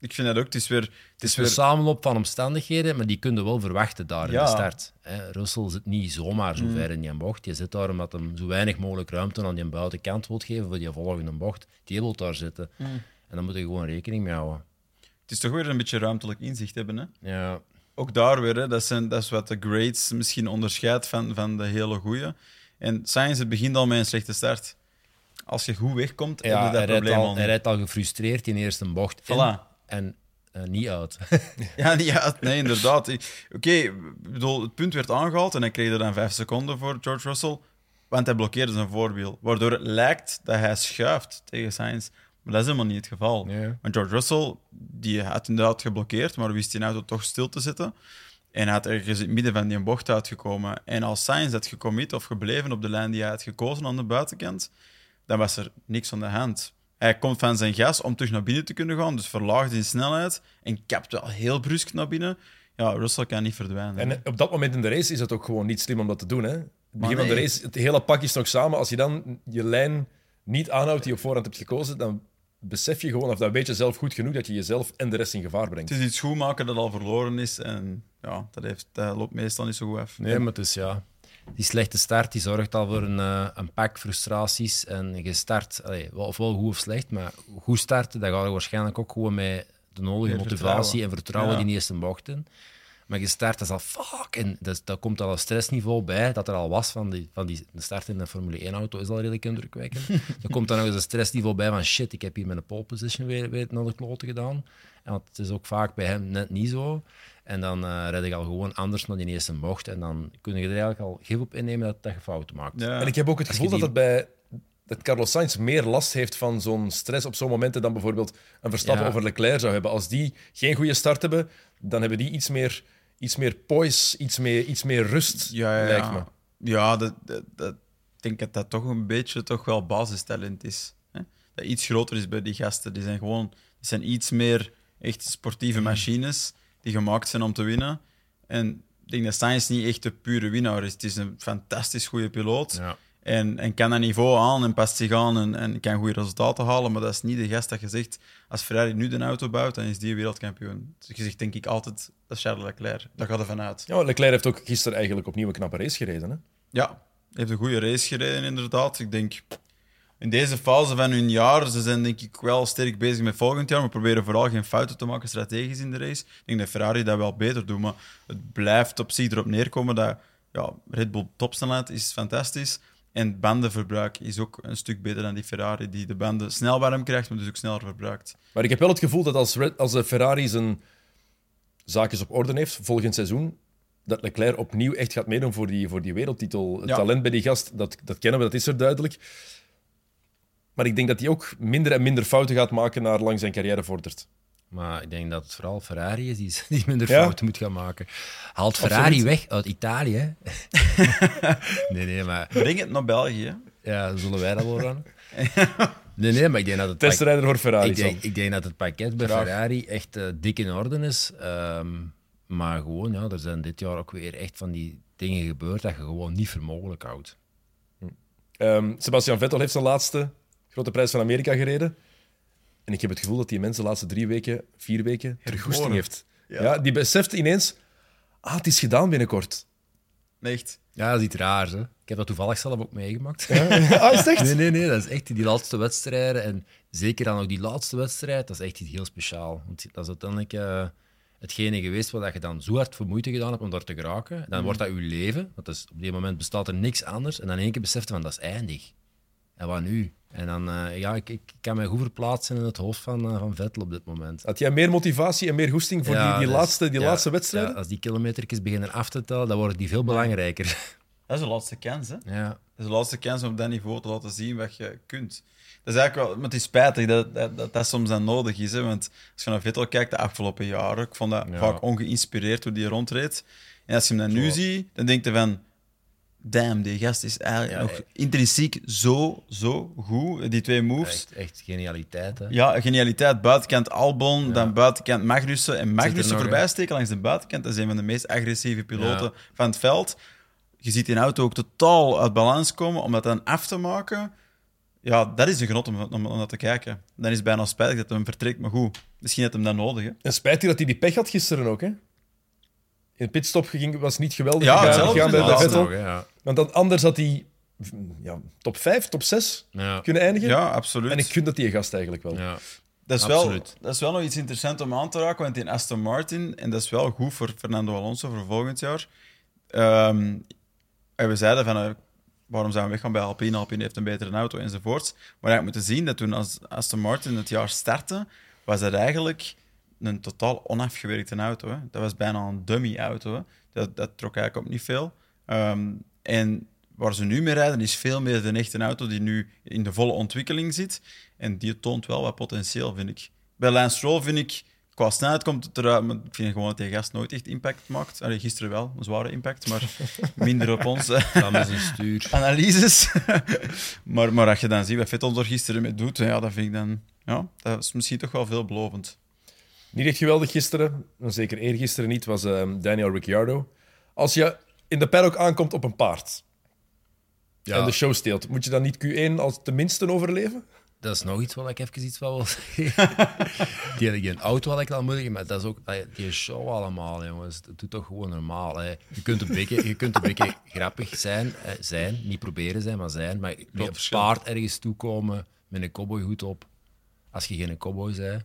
Ik vind dat ook. Het is weer... Het Het is is een weer samenloop van omstandigheden, maar die kun je wel verwachten daar in de start. Hè, Russell zit niet zomaar zo ver in die bocht. Je zit daar omdat hem zo weinig mogelijk ruimte aan die buitenkant wil geven voor die volgende bocht. Die wil daar zitten. En dan moet je gewoon rekening mee houden. het is toch weer een beetje ruimtelijk inzicht hebben. Hè? Ja, ook daar weer, hè, dat, zijn, dat is wat de grades misschien onderscheidt van, van de hele goeie. En Sainz het begint al met een slechte start. Als je goed wegkomt, heb ja je hij, dat probleem al, hij rijdt al gefrustreerd in de eerste bocht in Voilà. en eh, niet uit. [LAUGHS] Ja, niet uit. Nee, inderdaad. Oké, bedoel, het punt werd aangehaald en hij kreeg er dan vijf seconden voor, George Russell. Want hij blokkeerde zijn voorwiel. Waardoor het lijkt dat hij schuift tegen Sainz. Maar dat is helemaal niet het geval. Nee. Want George Russell, die had inderdaad geblokkeerd, maar wist die auto toch stil te zetten. En hij had ergens in het midden van die bocht uitgekomen. En als Sainz had gecommit of gebleven op de lijn die hij had gekozen aan de buitenkant, dan was er niks aan de hand. Hij komt van zijn gas om terug naar binnen te kunnen gaan, dus verlaagt in snelheid en kapt wel heel brusk naar binnen. Ja, Russell kan niet verdwijnen. En eh, op dat moment in de race is het ook gewoon niet slim om dat te doen. Hè? Het begin van de race, het hele pak is nog samen. Als je dan je lijn niet aanhoudt die je op voorhand hebt gekozen, dan besef je gewoon, of dan weet je zelf goed genoeg, dat je jezelf en de rest in gevaar brengt. Het is iets goed maken dat al verloren is en ja, dat, heeft, dat loopt meestal niet zo goed af. Nee, maar het is ja. Die slechte start die zorgt al voor een, eh, een pak frustraties. En je start, allee, wel- ofwel goed of slecht, maar goed starten, dat gaat waarschijnlijk ook gewoon met de nodige motivatie vertrouwen. en vertrouwen Ja. die eerste bocht in. Maar je start, dat is al fuck. En dat, dat komt al een stressniveau bij dat er al was van die, van die de start in een Formule 1-auto is al redelijk indrukwekkend. [LAUGHS] er komt dan nog eens een stressniveau bij van shit, ik heb hier mijn pole position weer, weer naar de kloten gedaan. En want het is ook vaak bij hem net niet zo. En dan eh red ik al gewoon anders naar die eerste bocht. En dan kun je er eigenlijk al gif op innemen dat, dat je fouten maakt. Ja. En ik heb ook het gevoel dat, het bij, dat Carlos Sainz meer last heeft van zo'n stress op zo'n momenten dan bijvoorbeeld een Verstappen Ja. over Leclerc zou hebben. Als die geen goede start hebben, dan hebben die iets meer, iets meer poise, iets meer, iets meer rust, Ja, ja, lijkt ja. me. Ja, dat, dat, dat- ik denk dat dat toch een beetje toch wel basistalent is. Hè? Dat iets groter is bij die gasten. Die zijn gewoon die zijn iets meer echt sportieve machines die gemaakt zijn om te winnen. En ik denk dat Sainz niet echt de pure winnaar is. Het is een fantastisch goede piloot. Ja. En, en kan dat niveau aan en past zich aan en, en kan goede resultaten halen. Maar dat is niet de gast dat je zegt, als Ferrari nu de auto bouwt, dan is die wereldkampioen. Dus je zegt denk ik altijd, dat is Charles Leclerc. Daar gaat er vanuit. Ja, Leclerc heeft ook gisteren eigenlijk opnieuw een knappe race gereden. Hè? Ja, hij heeft een goede race gereden, inderdaad. Ik denk, in deze fase van hun jaar, ze zijn denk ik wel sterk bezig met volgend jaar, maar proberen vooral geen fouten te maken strategisch in de race. Ik denk dat Ferrari dat wel beter doet, maar het blijft op zich erop neerkomen dat ja, Red Bull topsnelheid is fantastisch. En bandenverbruik is ook een stuk beter dan die Ferrari, die de banden snel warm krijgt, maar dus ook sneller verbruikt. Maar ik heb wel het gevoel dat als, Red- als de Ferrari zijn zaakjes op orde heeft volgend seizoen, dat Leclerc opnieuw echt gaat meedoen voor die, voor die wereldtitel. Het Ja. talent bij die gast, dat, dat kennen we, dat is er duidelijk. Maar ik denk dat hij ook minder en minder fouten gaat maken naar lang zijn carrière vordert. Maar ik denk dat het vooral Ferrari is die, [LAUGHS] die minder Ja. fouten moet gaan maken. Haalt Ferrari Absoluut. weg uit Italië. [LAUGHS] nee, nee, maar Breng het naar België. ja, zullen wij dat wel aan? [LAUGHS] Nee, nee, maar ik denk dat het... Testrijder voor Ferrari. ik, denk, ik denk dat het pakket bij Graag. Ferrari echt eh, dik in orde is. Ehm, maar gewoon, ja, er zijn dit jaar ook weer echt van die dingen gebeurd dat je gewoon niet voor mogelijk houdt. Ehm, Sebastian Vettel heeft zijn laatste grote prijs van Amerika gereden. En ik heb het gevoel dat die mensen de laatste drie weken, vier weken, terug goesting Herboren. heeft. Ja. Ja. die beseft ineens, ah, het is gedaan binnenkort. Echt. Ja, dat is iets raars, hè. Ik heb dat toevallig zelf ook meegemaakt. [LAUGHS] ah, is echt? Nee, nee, nee, dat is echt die laatste wedstrijden. En zeker dan ook die laatste wedstrijd, dat is echt iets heel speciaal. Want dat is uiteindelijk eh, hetgene geweest waar je dan zo hard voor moeite gedaan hebt om daar te geraken. Dan wordt dat je leven, want dat is, op die moment bestaat er niks anders. En dan in één keer beseft je van, dat is eindig. En wat nu? En dan, eh, ja, ik, ik kan mij goed verplaatsen in het hoofd van, eh, van Vettel op dit moment. Had jij meer motivatie en meer goesting voor Ja, die, die, is- laatste, die ja, laatste wedstrijden? ja, als die kilometertjes beginnen af te tellen, dan worden die veel belangrijker. [LAUGHS] Dat is de laatste kans, hè. Ja. Dat is de laatste kans om op dat niveau te laten zien wat je kunt. Dat is eigenlijk wel, maar het is spijtig dat dat, dat, dat soms dan nodig is. Hè? Want als je naar Vettel kijkt de afgelopen jaren, ik vond dat Ja. vaak ongeïnspireerd hoe die rondreed. En als je hem dan nu ziet, dan denk je van, damn, die gast is eigenlijk Ja, nog intrinsiek zo, zo goed. Die twee moves. Echt, echt genialiteit, hè. Ja, genialiteit. Buitenkant Albon, dan buitenkant Magnussen. En Magnussen voorbij steken langs de buitenkant. Dat is een van de meest agressieve piloten Ja. van het veld. Je ziet die auto ook totaal uit balans komen. Om dat dan af te maken, ja, dat is een genot om, om, om dat te kijken. Dan is het bijna spijtig dat hij hem vertrekt, maar goed. Misschien had hem dat nodig. Hè. En spijtig dat hij die pech had gisteren ook. Hè? In de pitstop ging, was niet geweldig Ja, gegaan, hetzelfde gegaan bij, inderdaad. Vettel. Nog, ja. Want dan, anders had hij ja, top 5, top 6 Ja. kunnen eindigen. Ja, absoluut. En ik gun dat die gast eigenlijk wel. Ja. Dat is, wel, Absoluut. dat is wel nog iets interessants om aan te raken, want in Aston Martin, en dat is wel goed voor Fernando Alonso voor volgend jaar. ehm, en we zeiden van, eh, waarom zijn we weggaan bij Alpine? Alpine heeft een betere auto enzovoorts. Maar je moet zien dat toen als Aston Martin het jaar startte, was dat eigenlijk een totaal onafgewerkte auto. Hè. Dat was bijna een dummy-auto. Hè. Dat, dat trok eigenlijk op niet veel. Ehm, en waar ze nu mee rijden, is veel meer de echte auto die nu in de volle ontwikkeling zit. En die toont wel wat potentieel, vind ik. Bij Lance Stroll vind ik, qua snelheid komt het eruit, maar ik vind gewoon dat die gast nooit echt impact maakt. Allee, gisteren wel, een zware impact, maar [LAUGHS] minder op stuur. [LAUGHS] analyses. [LAUGHS] maar, maar als je dan ziet wat Vettel er gisteren mee doet, ja, dat vind ik dan... Ja, dat is misschien toch wel veelbelovend. Niet echt geweldig gisteren, en zeker eergisteren niet, was ehm, Daniel Ricciardo. Als je in de paddock aankomt op een paard Ja, en de show steelt, moet je dan niet Q1 als tenminste overleven? dat is nog iets wat ik even iets van wil zeggen. [LAUGHS] die, die auto had ik al moeilijk, maar dat is ook die show allemaal, jongens. Dat doet toch gewoon normaal. Hè. Je kunt een beetje, je kunt een beetje grappig zijn, eh, zijn, niet proberen zijn, maar zijn. Maar met een verschil. paard ergens toekomen met een cowboyhoed op, als je geen cowboy bent,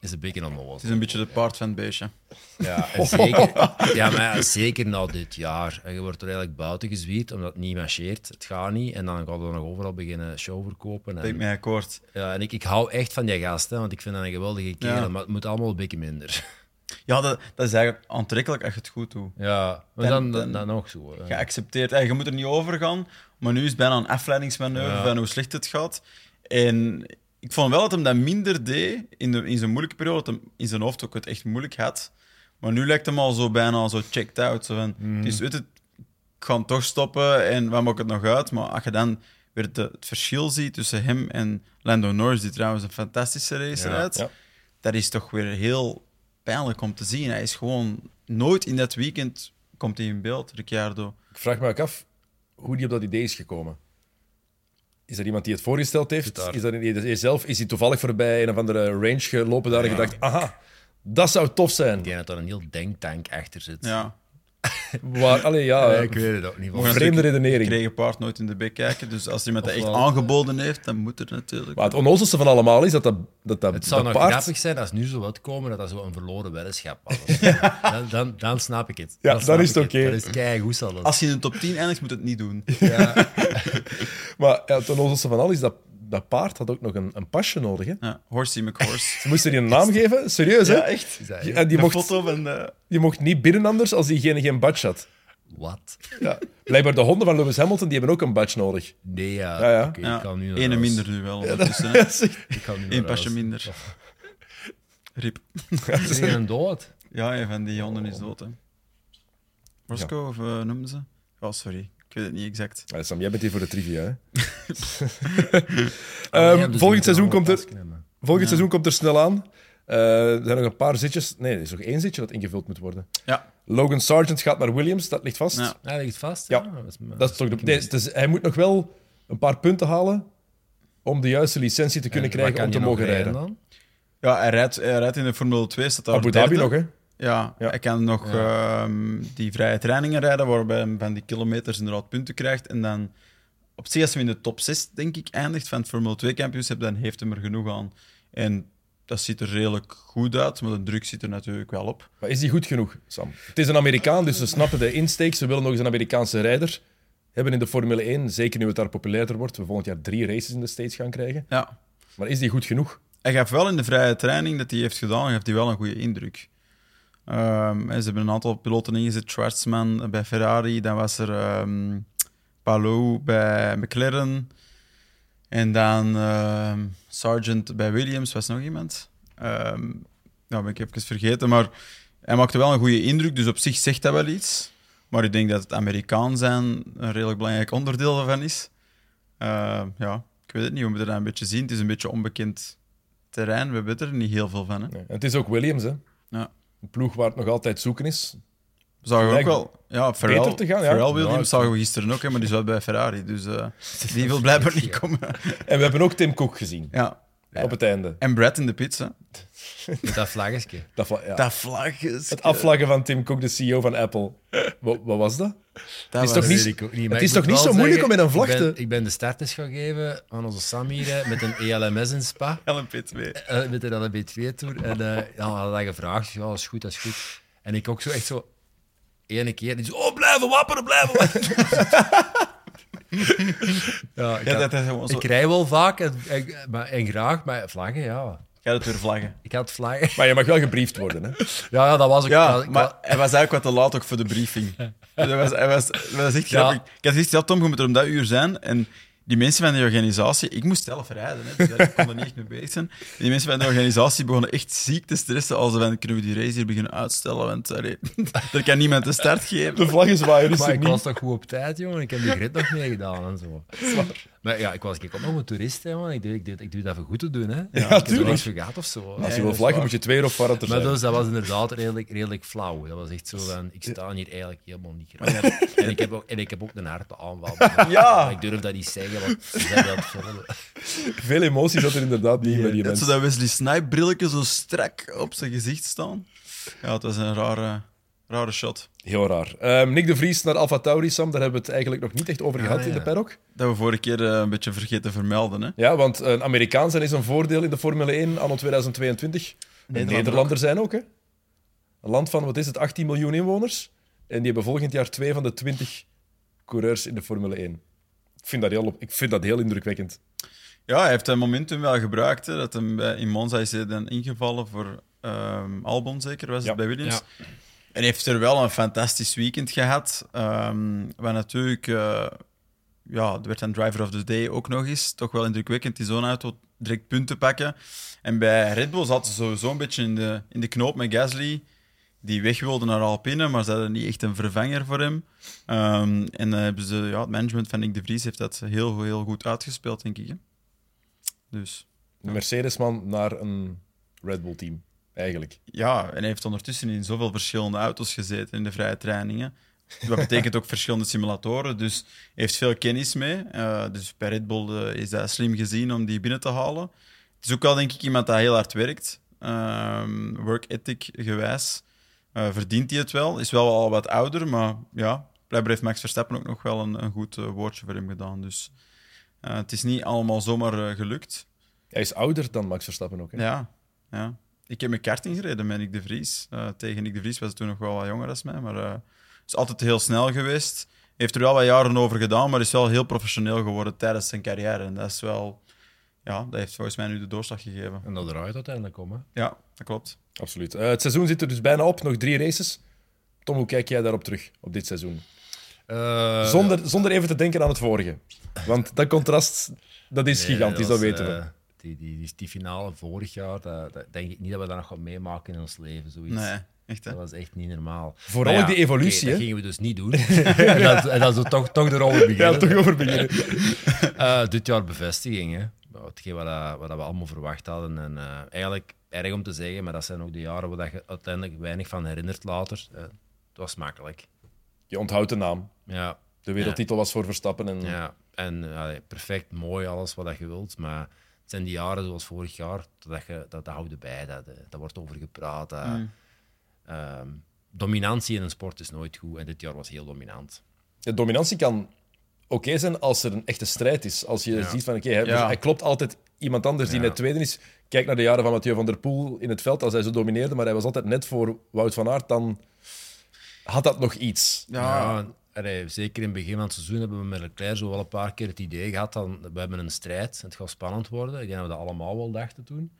is een beetje Het onnozel. is een beetje de paard van het beestje. Ja, en [LAUGHS] zeker, ja, maar zeker na dit jaar. En je wordt er eigenlijk buiten gezwierd, omdat het niet marcheert. Het gaat niet. En dan gaat er nog overal beginnen show verkopen. En, mee akkoord. ja, en ik, ik hou echt van die gast, hè, want ik vind dat een geweldige kerel. Ja. Maar het moet allemaal een beetje minder. Ja, dat, dat is eigenlijk aantrekkelijk als je het goed doet. Ja, maar Dan- dan, dan, nog zo. hè. Geaccepteerd. Eh, Je moet er niet over gaan, maar nu is het bijna een afleidingsmanoeuvre Ja. van hoe slecht het gaat. En ik vond wel dat hem dat minder deed in, de, in zijn moeilijke periode, dat in zijn hoofd ook het echt moeilijk had. Maar nu lijkt hem al zo bijna zo checked out. Zo van, Mhm. is, weet het, ik ga toch stoppen en wat maakt het nog uit? Maar als je dan weer de- het verschil ziet tussen hem en Lando Norris, die trouwens een fantastische Ja, uit, ja. dat is toch weer heel pijnlijk om te zien. Hij is gewoon nooit in dat weekend komt hij in beeld, Ricciardo. Ik vraag me ook af hoe die op dat idee is gekomen. Is er iemand die het voorgesteld heeft? Is dat is hij zelf? Is hij toevallig voorbij een of andere range gelopen daar en gedacht, aha, dat zou tof zijn. Ik denk dat er een heel denktank achter zit. Ja, [LAUGHS] Waar, allee, ja, Nee, ik weet het ook niet. Mogen vreemde redenering. kregen paard nooit in de bek kijken. Dus als iemand dat echt aangeboden heeft, dan moet er natuurlijk. Maar het onnozelste van allemaal is dat dat, dat, dat, Het zou dat nog paard... grappig zijn als nu zo wat komen dat dat zo een verloren weddenschap was. [LAUGHS] dan, dan, dan snap ik het. Ja, dan is ik het oké. Dat is keigoed zal dat. Als je in de top 10 eindigt, moet het niet doen. Ja, [LAUGHS] Maar ja, het onnozelste van al is dat dat paard had ook nog een, een pasje nodig. Hè? Ja, Horsey McHorse. Ze moesten die een naam geven, serieus hè? Ja, echt. En die mocht, foto van de... die mocht niet binnen anders als diegene geen badge had. Wat? Ja. Blijkbaar de honden van Lewis Hamilton die hebben ook een badge nodig. Nee, ja. Ja, ja. Oké, Ja, ik kan nu ene minder nu wel. ondertussen, hè. [LAUGHS] Ik kan nu Eén pasje minder. Rip. [LAUGHS] Is een dood? Ja, een van die honden is dood, hè. Roscoe, of eh, noemden ze? Oh, sorry. Ik weet het niet exact. Ja, Sam, jij bent hier voor de trivia. Hè? Ah, [LAUGHS] Ehm, ja, dus volgend seizoen komt er, volgend Ja. seizoen komt er snel aan. Eh, er zijn nog een paar zitjes. Nee, er is nog één zitje dat ingevuld moet worden. Ja. Logan Sargent gaat naar Williams, dat ligt vast. Ja. Ja, ligt vast. Ja. Ah, dat is, Dat is toch de, nee, dus hij moet nog wel een paar punten halen om de juiste licentie te kunnen En krijgen om te mogen rijden. dan? Ja, hij rijdt, hij rijdt in de Formule 2, staat daar Abu Dhabi nog, hè? Ja, Ja. hij kan nog ehm, die vrije trainingen rijden, waarbij hij van die kilometers inderdaad punten krijgt. En dan op zich, als hij in de top 6, denk ik, eindigt van het Formule 2 kampioenschap, dan heeft hij er genoeg aan. En dat ziet er redelijk goed uit, maar de druk zit er natuurlijk wel op. Maar is die goed genoeg, Sam? Het is een Amerikaan, dus ze snappen de insteek. Ze willen nog eens een Amerikaanse rijder hebben in de Formule 1. Zeker nu het daar populairder wordt. We volgend jaar drie races in de States gaan krijgen. Ja. Maar is die goed genoeg? Hij gaf wel in de vrije training dat hij heeft gedaan, gaf hij wel een goede indruk. Ehm, en ze hebben een aantal piloten ingezet. Schwartzman bij Ferrari, dan was er Palou bij McLaren. En dan ehm, Sargent bij Williams, was nog iemand. Ehm nou, ben ik even vergeten, maar hij maakte wel een goede indruk, dus op zich zegt dat wel iets. Maar ik denk dat het Amerikaan zijn een redelijk belangrijk onderdeel daarvan is. Ja, ik weet het niet, we moeten dat een beetje zien. Het is een beetje onbekend terrein, we hebben er niet heel veel van. Hè. Nee. En het is ook Williams, hè? Ja. Een ploeg waar het nog altijd zoeken is. Zagen we ook wel. Ja, Pharrell, beter te gaan, ja. Pharrell Williams Ja, ik- zagen we gisteren ook, hè, maar die zat bij Ferrari. Dus eh, [LAUGHS] [LAUGHS] die wil blijkbaar niet komen. En we hebben ook Tim Cook gezien Ja. op het einde. En Brad in de pizza. [LAUGHS] Met [LAUGHS] dat vlaggetje. Dat, vla- ja. Dat vlag is... Het afvlaggen van Tim Cook, de CEO van Apple. Wat, wat was dat? Dat is was- toch niet- het is toch niet zo moeilijk om met een vlag ik ben, te- Ik ben de starters gaan geven aan onze Sam hier met een ELMS in Spa. [LAUGHS] LMP2. eh, met een LB2-tour. En eh ja, we hadden dat gevraagd. Ja, dat is goed, dat is goed. En ik ook zo echt zo... Ene keer, die zo, oh, blijven wapperen, blijven wapperen. [LAUGHS] ja, ik, Ja, had- dat is gewoon zo. ik rij wel vaak en, en, maar, en graag, maar vlaggen, ja. Ga het weer vlaggen. Ik had vlaggen. Maar je mag wel gebriefd worden, hè? Ja, ja dat was ook... Ja, ik- maar hij was eigenlijk wat te laat ook voor de briefing. Dat was, hij was, dat was echt Ja. grappig. Ik had gezegd, ja, Tom, je moet er om dat uur zijn. En die mensen van de organisatie... Ik moest zelf rijden, hè, dus ik kon er niet echt mee bezig zijn. Die mensen van de organisatie begonnen echt ziek te stressen als ze van, kunnen we die race hier beginnen uitstellen? Want allee, [LAUGHS] er kan niemand de start geven. De vlaggen zwaaien is Maar er ik niet. was toch goed op tijd, jongen. Ik heb de grid nog meegedaan en zo. Maar ja, ik was ik ook nog een toerist, hè, man. Ik doe, ik, doe, ik doe dat voor goed te doen, hè. vergaat of zo. Als je dat wil is vlaggen, moet je twee uur of Maar zijn. dus, dat was inderdaad redelijk, redelijk flauw. Dat was echt zo van, ik sta hier eigenlijk helemaal niet graag. En ik heb ook, en ik heb ook een hartaanval. [LAUGHS] Ja. Maar Ik durf dat niet zeggen, want ze [LAUGHS] veel. Veel emotie zat er inderdaad niet in bij die Net zo mensen. dat Wesley Snipe brilletje zo strak op zijn gezicht staan. Ja, het was een rare, rare shot. Heel raar. Ehm, Nick de Vries naar Alfa Tauri, Sam, daar hebben we het eigenlijk nog niet echt over Ah, gehad in de paddock. Dat we vorige keer eh, een beetje vergeten te vermelden. Hè? Ja, want een Amerikaan zijn is een voordeel in de Formule 1 anno 2022. En Nederlander Nederlanders zijn ook, hè? Een land van, wat is het, 18 miljoen inwoners. En die hebben volgend jaar twee van de 20 coureurs in de Formule 1. Ik vind dat heel, op- ik vind dat heel indrukwekkend. Ja, hij heeft het momentum wel gebruikt. Hè, dat hem bij, in Monza is hij dan ingevallen voor ehm, Albon, zeker was Ja. het bij Williams. Ja. En heeft er wel een fantastisch weekend gehad. Waar natuurlijk, eh, ja, er werd een driver of the day ook nog eens. Toch wel indrukwekkend, die zo'n auto direct punten pakken. En bij Red Bull zat ze sowieso een beetje in de, in de knoop met Gasly. die weg wilde naar Alpine, maar ze hadden niet echt een vervanger voor hem. Ehm, en dan hebben ze, ja, het management van Nick de Vries heeft dat heel, heel goed uitgespeeld, denk ik. Hè. Dus Mercedes-man naar een Red Bull-team, eigenlijk. ja, en hij heeft ondertussen in zoveel verschillende auto's gezeten in de vrije trainingen. Dat betekent ook verschillende simulatoren, dus heeft veel kennis mee. Eh, dus bij Red Bull eh, is dat slim gezien om die binnen te halen. Het is ook wel, denk ik, iemand dat heel hard werkt. Ehm, work ethic gewijs. Eh, verdient hij het wel. Is wel al wat ouder, maar ja, blijkbaar heeft Max Verstappen ook nog wel een, een goed woordje voor hem gedaan. Dus het is niet allemaal zomaar gelukt. Hij is ouder dan Max Verstappen ook. Hè? Ja, ja. Ik heb mijn karting gereden met Nick de Vries. Eh, tegen Nick de Vries was hij toen nog wel wat jonger dan mij, maar eh is altijd heel snel geweest. Heeft er wel wat jaren over gedaan, maar is wel heel professioneel geworden tijdens zijn carrière. En dat is wel... Ja, dat heeft volgens mij nu de doorslag gegeven. En dat draait uiteindelijk om. Hè. Ja, dat klopt. Absoluut. Eh, het seizoen zit er dus bijna op, nog drie races. Tom, hoe kijk jij daarop terug, op dit seizoen? Eh, Zonder, zonder even te denken aan het vorige. Want dat contrast, dat is nee, gigantisch, dat, was, weten we. Eh, die, die, die, die finale vorig jaar, dat, dat denk ik niet dat we dat nog gaan meemaken in ons leven. Zoiets. Nee, echt hè. Dat was echt niet normaal. Vooral die evolutie, dat gingen we dus niet doen. [LAUGHS] en dat, en dat is toch, toch erover beginnen. Ja, toch over beginnen. [LAUGHS] Eh, dit jaar bevestiging, hè. Nou, Hetgeen wat, dat- wat dat we allemaal verwacht hadden. En eh, eigenlijk erg om te zeggen, maar dat zijn ook de jaren waar dat je uiteindelijk weinig van herinnert later. Eh, het was makkelijk. Je onthoudt de naam. Ja, De wereldtitel was voor Verstappen. En ja. en eh, perfect, mooi, alles wat dat je wilt. Maar het zijn die jaren zoals vorig jaar, dat, je, dat, dat houdt erbij. Dat, eh, dat wordt over gepraat. dat- Mm. ehm, dominantie in een sport is nooit goed. En dit jaar was heel dominant. de dominantie kan oké zijn als er een echte strijd is. Als je Ja. ziet van, oké, hij, Ja. hij klopt altijd iemand anders die Ja. net tweede is. Kijk naar de jaren van Mathieu van der Poel in het veld, als hij zo domineerde, maar hij was altijd net voor Wout van Aert, dan had dat nog iets. Ja, allee, zeker in het begin van het seizoen hebben we met Leclerc zo wel een paar keer het idee gehad dat we hebben een strijd. Het gaat spannend worden. Ik denk dat we dat allemaal wel dachten toen.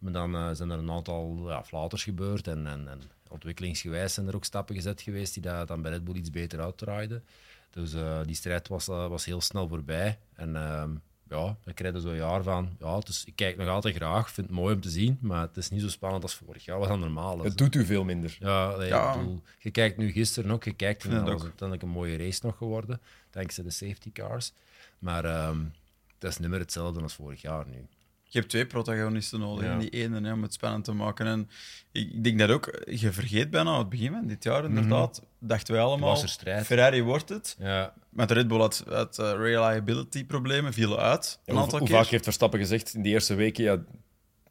Maar dan eh, zijn er een aantal ja, flauters gebeurd en, en, en ontwikkelingsgewijs zijn er ook stappen gezet geweest die dat dan bij Red Bull iets beter uitdraaiden. Dus eh, die strijd was, eh, was heel snel voorbij. En ehm, ja, dan krijg je zo'n jaar van... Ja, dus ik kijk nog altijd graag, vind het mooi om te zien, maar het is niet zo spannend als vorig jaar. was dan normaal. is. Het doet u veel minder. Ja, nee, Ja. Ik bedoel, je kijkt nu gisteren ook, je kijkt, en dat was ook. uiteindelijk een mooie race nog geworden, dankzij de safety cars. Maar ehm dat is niet meer hetzelfde als vorig jaar nu. Je hebt twee protagonisten nodig Ja. in die ene hè, om het spannend te maken. En ik denk dat ook, je vergeet bijna aan het begin van dit jaar inderdaad, dachten wij allemaal, er. Ferrari wordt het. Ja, Met Red Bull had, had eh, reliability problemen, vielen uit een hoe, aantal hoe keer. vaak heeft Verstappen gezegd in die eerste weken, ja,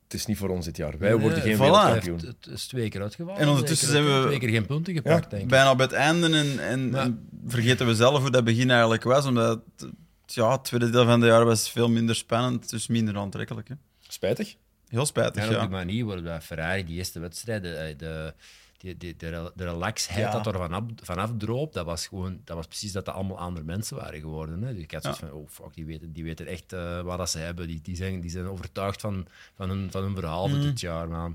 het is niet voor ons dit jaar. Wij worden geen voilà. wereldkampioen. Het, het is twee keer uitgevallen. En ondertussen zijn we- Twee keer geen punten gepakt, Ja, denk ik. Bijna bij het einde en, en, en vergeten we zelf hoe dat begin eigenlijk was, omdat het, ja, het tweede deel van het jaar was veel minder spannend, dus minder aantrekkelijk. Hè. Spijtig. Heel spijtig, En ook ja. de manier waarop dat Ferrari die eerste wedstrijden, eh, de, de, de, de, rel- de relaxheid Ja. dat er vanaf, vanaf droop, dat was gewoon, dat was precies dat dat allemaal andere mensen waren geworden. Hè. Dus ik had zoiets van, oh fuck, die weten, die weten echt eh, wat dat ze hebben. Die, die, zijn, die zijn overtuigd van, van, hun, van hun verhaal Mm. voor dit jaar. Maar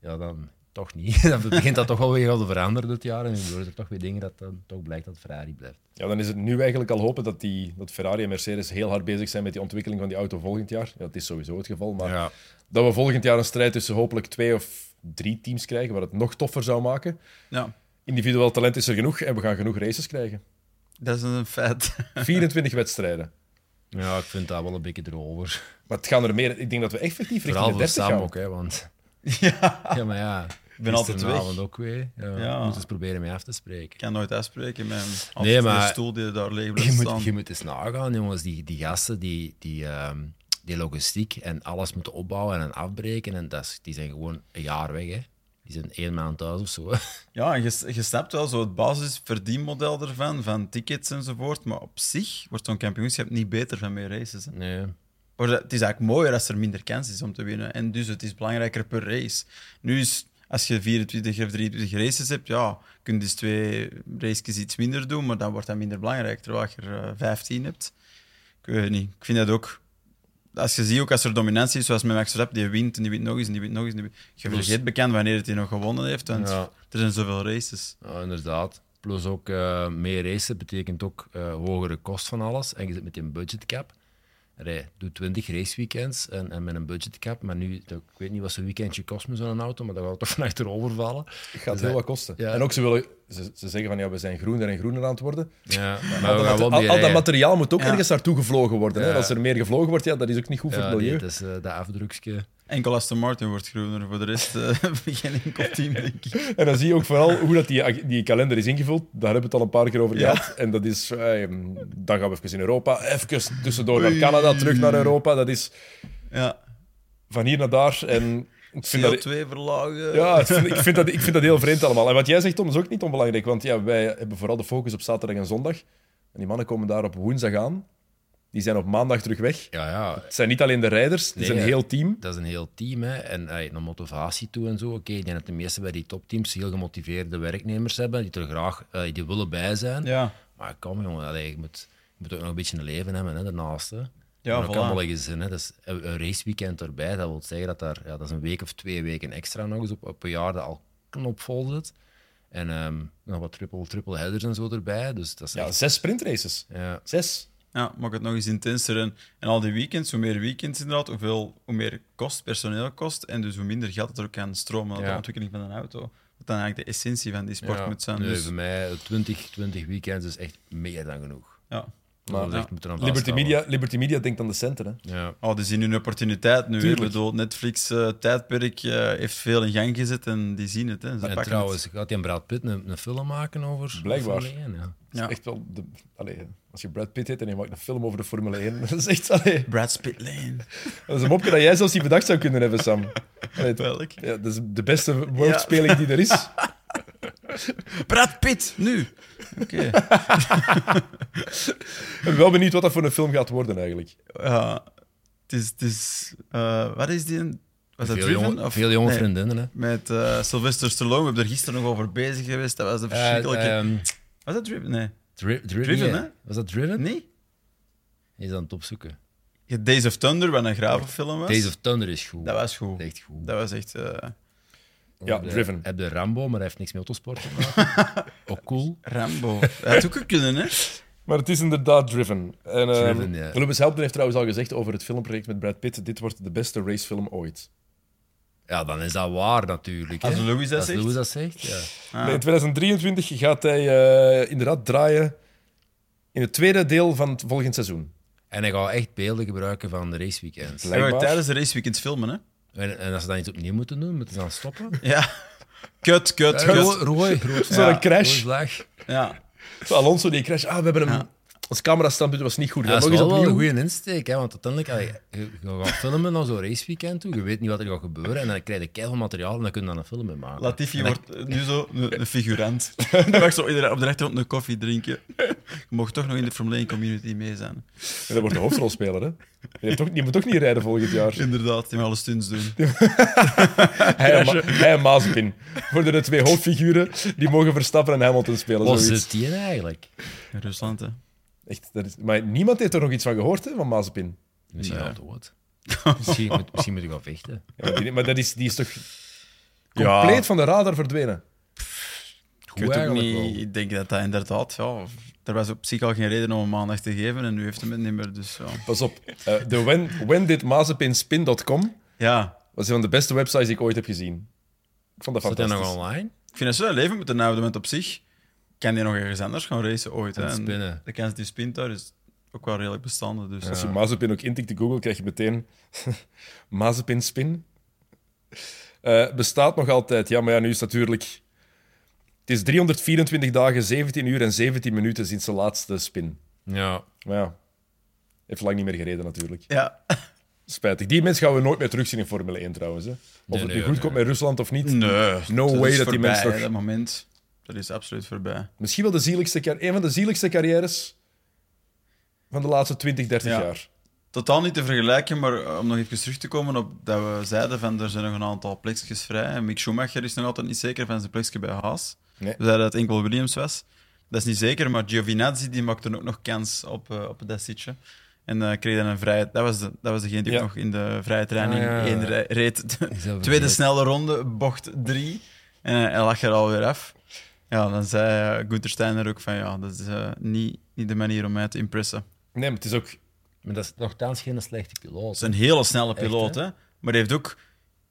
ja, dan toch niet. [LAUGHS] dan begint dat toch wel weer te veranderen dit jaar. En dan gebeuren er toch weer dingen dat dan toch blijkt dat Ferrari blijft. Ja, dan is het nu eigenlijk al hopen dat, die, dat Ferrari en Mercedes heel hard bezig zijn met die ontwikkeling van die auto volgend jaar. Ja, dat is sowieso het geval, maar Ja. dat we volgend jaar een strijd tussen hopelijk twee of drie teams krijgen, wat het nog toffer zou maken. ja, Individueel talent is er genoeg en we gaan genoeg races krijgen. dat is een feit. [LAUGHS] 24 wedstrijden. ja, ik vind dat wel een beetje erover. Maar het gaan er meer... Ik denk dat we effectief richting Vooral de voor 30 Sam gaan. ook, hè, want... [LAUGHS] ja, Ja, maar ja. ik ben altijd weg. Gisteravond ook weer. Ja, moet eens proberen mee af te spreken. Ik kan nooit uitspreken met een Nee, maar- stoel die daar leeg Je blijft moet, staan. je moet eens nagaan, jongens. Die, die gasten die, die, ehm, die logistiek en alles moeten opbouwen en afbreken. En dat is, die zijn gewoon een jaar weg. Hè. Die zijn één maand thuis of zo. hè. [LAUGHS] Ja, en je, je snapt wel zo het basisverdienmodel ervan, van tickets enzovoort. Maar op zich wordt zo'n kampioenschap niet beter van meer races. Hè. Nee. Maar het is eigenlijk mooier als er minder kans is om te winnen. En dus het is belangrijker per race. Nu is, als je 24 of 23 races hebt, ja, kun je dus twee races iets minder doen, maar dan wordt dat minder belangrijk, terwijl je er eh, 15 hebt. Ik weet het niet. Ik vind dat ook... Als je ziet, ook als er dominantie is, zoals met Max Verstappen, die wint en die wint nog eens en die wint nog eens. En die wint. Je vergeet bekend wanneer het hij nog gewonnen heeft, want Ja. er zijn zoveel races. Ja, inderdaad. Plus ook eh, meer racen betekent ook eh, hogere kost van alles. En je zit met een budgetcap. Allee, doe 20 raceweekends en, en met een budgetcap. Maar nu, ik weet niet wat zo'n weekendje kost met zo'n auto, maar dat gaat toch [LAUGHS] van achterover vallen. Het gaat Dus heel hij- wat kosten. Ja. En ook ze, willen, ze, ze zeggen van ja, we zijn groener en groener aan het worden. Ja, Al maar we dat, al, al dat materiaal moet ook Ja. ergens naartoe gevlogen worden. Hè? Ja. Als er meer gevlogen wordt, ja, dat is ook niet goed voor Ja, het milieu. nee, dat is eh, dat afdrukje. Enkel Aston Martin wordt groener. Voor de rest eh, [LAUGHS] geen enkel team, denk ik. En dan zie je ook vooral hoe dat die, die kalender is ingevuld. Daar hebben we het al een paar keer over Ja. gehad. En dat is, eh, dan gaan we even in Europa, even tussendoor naar Canada, terug naar Europa. Dat is Ja, van hier naar daar. En ik vind dat, CO2 verlagen. ja, ik vind, ik, vind dat, ik vind dat heel vreemd allemaal. En wat jij zegt, Tom, is ook niet onbelangrijk. Want ja, wij hebben vooral de focus op zaterdag en zondag. En die mannen komen daar op woensdag aan. Die zijn op maandag terug weg. Ja, ja, Het zijn niet alleen de rijders, het is een heel team. dat is een heel team. Hè. En ey, naar motivatie toe en zo. Oké, ik denk dat de meeste bij die topteams heel gemotiveerde werknemers hebben, die er graag ey, die willen bij zijn. Ja, Maar kom jongen, allee, je, moet, je moet ook nog een beetje een leven hebben hè, daarnaast. Hè. Ja, voilà. allemaal een gezin. Hè. Dat is een, raceweekend erbij. Dat wil zeggen dat daar, ja, dat is een week of twee weken extra nog eens op, op een jaar dat al knopvol zit. En ehm, nog wat triple, triple headers en zo erbij. Dus dat is Ja, echt- zes sprintraces. ja. Zes. Ja, maak het nog eens intenser. En, en al die weekends, hoe meer weekends inderdaad, hoeveel, hoe meer kost, personeel kost. En dus hoe minder geld het er ook kan stromen Ja. de ontwikkeling van een auto. Wat dan eigenlijk de essentie van die sport Ja, moet zijn. nee, Dus, Voor mij 20, 20 weekends is echt meer dan genoeg. ja. Maar, Liberty. Media, Liberty Media denkt aan de centen. Hè. Ja. Oh, die zien hun opportuniteit nu. Ik bedoel, Netflix eh, tijdperk eh, heeft veel in gang gezet en die zien het. Hè. Ze En pakken trouwens, gaat hij een Brad Pitt een, een film maken over Blijkbaar. Formule 1? Ja. Ja. echt wel de, allee, als je Brad Pitt heet en je maakt een film over de Formule 1, [LAUGHS] dat is echt allee, het. Brad Pitt Lane. dat is een mopje dat jij zelfs niet bedacht zou kunnen hebben, Sam. Allee, [LAUGHS] het- Welk? ja, dat is de beste woordspeling die er is. [LAUGHS] Brad Pitt, nu! Oké. Ik ben wel benieuwd wat dat voor een film gaat worden eigenlijk. Ja, het is... Het is eh, wat is die? een- Was dat Veel, Driven? jonge, Of- veel jonge nee, vriendinnen. Hè. Met eh, Sylvester Stallone. We hebben er gisteren nog over bezig geweest. Dat was de verschrikkelijke... Eh, ehm, was dat Driven? Nee. Dri- Driven, Driven, ja. hè? Was dat Driven? Nee? Hij is aan het opzoeken. Ja, Days of Thunder, wat een gravenfilm was. Days of Thunder is goed. Dat was goed. Echt goed. Dat was echt... eh, Ja, Heb de- Driven. Heb de Rambo, maar hij heeft niks met autosport gemaakt. [LAUGHS] ook cool. Rambo. Dat had ook kunnen, hè? Maar het is inderdaad Driven. En, ehm, Driven, ja. Lewis Hamilton heeft trouwens al gezegd over het filmproject met Brad Pitt, dit wordt de beste racefilm ooit. Ja, dan is dat waar natuurlijk. Als hè. Louis dat Als zegt. Louis dat zegt, ja. Ah. Nee, in 2023 gaat hij eh, inderdaad draaien in het tweede deel van het volgend seizoen. En hij gaat echt beelden gebruiken van de raceweekends. Hij gaat tijdens de raceweekends filmen, hè? En, en als ze dat iets opnieuw moeten doen, moeten ze dan stoppen? [LAUGHS] Ja. Kut, kut, kut. rooi, Zo'n crash. Ja. Zo, Alonso die crash. Ah, we hebben hem. Ons camerastandpunt was niet goed. Ja, dat nog is eens wel, een goede insteek, hè, want uiteindelijk je, je gaat filmen naar zo'n raceweekend toe, je weet niet wat er gaat gebeuren, en dan krijg je keihard materiaal en dan kun je dan een film mee maken. Latifi wordt nu zo een, een figurant. Die [LAUGHS] mag zo iedereen op de rechterhand een koffie drinken. Je mocht toch nog in de Formule 1 community mee zijn. En dat wordt de hoofdrolspeler, hè? Toch, die moet toch niet rijden volgend jaar. Inderdaad, die mag alle stunts doen. [LAUGHS] Hij en, Ma- hij en Mazepin worden de twee hoofdfiguren die mogen Verstappen en Hamilton spelen. Wat zit die eigenlijk? In Rusland, hè. Echt, dat is, maar niemand heeft er nog iets van gehoord, hè, van Mazepin. Misschien Nee. al dood. [LAUGHS] misschien, moet, misschien moet ik gaan vechten. Ja, maar die, maar dat is, die is toch Ja. compleet van de radar verdwenen. Ik weet ook niet. wel. Ik denk dat dat inderdaad... Ja, er was op zich al geen reden om hem maandag te geven en nu heeft hem het niet meer. Dus ja. Pas op, eh, de when, whendidmazepinspin.com ja. was een van de beste websites die ik ooit heb gezien. Ik vond dat Zit hij fantastisch. nog online? Ik vind dat zo een leven moeten houden, want op zich kan hij nog ergens anders gaan racen ooit. Hè. En En spinnen. De kans hij spint daar is ook wel redelijk bestaande. Dus. Als je Mazepin ook intikt in Google, krijg je meteen [LAUGHS] Mazepin spin. Eh, bestaat nog altijd. Ja, maar ja, nu is het natuurlijk... Het is 324 dagen, 17 uur en 17 minuten sinds de laatste spin. Ja. Maar ja, heeft lang niet meer gereden natuurlijk. Ja. [LAUGHS] Spijtig. Die mensen gaan we nooit meer terugzien in Formule 1 trouwens. Hè. Of Nee, het nee, nu goed nee. komt met Rusland of niet. Nee. No dat way dat die voorbij, mens nog- hè, Dat moment, dat is absoluut voorbij. Misschien wel de zieligste, car- een van de zieligste carrières van de laatste 20, 30 Ja. jaar. Totaal niet te vergelijken, maar eh, om nog even terug te komen op dat we zeiden van er zijn nog een aantal plekjes vrij. En Mick Schumacher is nog altijd niet zeker van zijn plekje bij Haas. Nee. We zeiden dat het enkel Williams was. Dat is niet zeker, maar Giovinazzi die maakte ook nog kans op, eh, op dat zitje. En eh, kreeg dan een vrije... Dat was, de, dat was degene die Ja. ook nog in de vrije training Ah, ja, één reed. De tweede snelle ronde, bocht drie. En eh, hij lag er alweer af. Ja, dan zei uh, Gunther Steiner ook van ja, dat is eh, niet, niet de manier om mij te impressen. Nee, maar het is ook... Maar dat is nogthans geen slechte piloot. Het is een hele snelle Echt, piloot, hè? hè? maar hij heeft ook...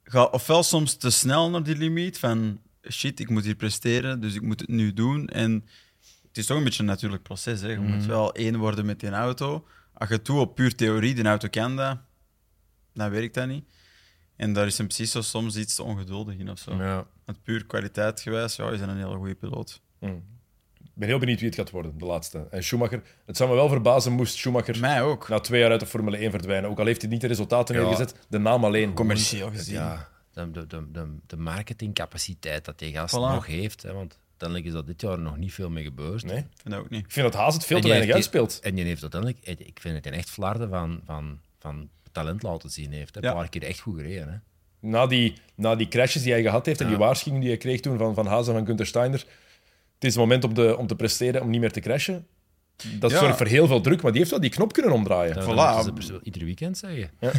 Gaat ofwel soms te snel naar die limiet, van shit, ik moet hier presteren, dus ik moet het nu doen. En het is toch een beetje een natuurlijk proces. Hè? Je moet wel één worden met die auto. Als je doet op puur theorie, die auto kan dat, dan werkt dat niet. En daar is hem precies zo soms iets te ongeduldig in of zo. Ja. Want puur kwaliteitgewijs, ja, is hij een hele goede piloot. Ik ben heel benieuwd wie het gaat worden, de laatste. En Schumacher, het zou me wel verbazen moest Schumacher Mij ook. na twee jaar uit de Formule 1 verdwijnen. Ook al heeft hij niet de resultaten Ja. neergezet, de naam alleen. Commercieel gezien. Ja, de, de, de, de, marketingcapaciteit dat die gast Voilà. nog heeft. Hè, want uiteindelijk is dat dit jaar nog niet veel mee gebeurd. Nee. Ik vind dat ook niet. Ik vind dat Haas het veel En te weinig uitspeelt. En die heeft uiteindelijk, ik vind het een echt flarden van, van, van talent laten zien heeft. Hè. Een paar keer echt goed gereden. Hè. Na die, na die crashes die hij gehad heeft en die waarschuwing die hij kreeg toen van, van Haas en van Gunther Steiner. Het is het moment om, de, om te presteren, om niet meer te crashen. Dat Ja. zorgt voor heel veel druk, maar die heeft wel die knop kunnen omdraaien. Dat Voilà. ze ieder weekend zeggen. [LAUGHS]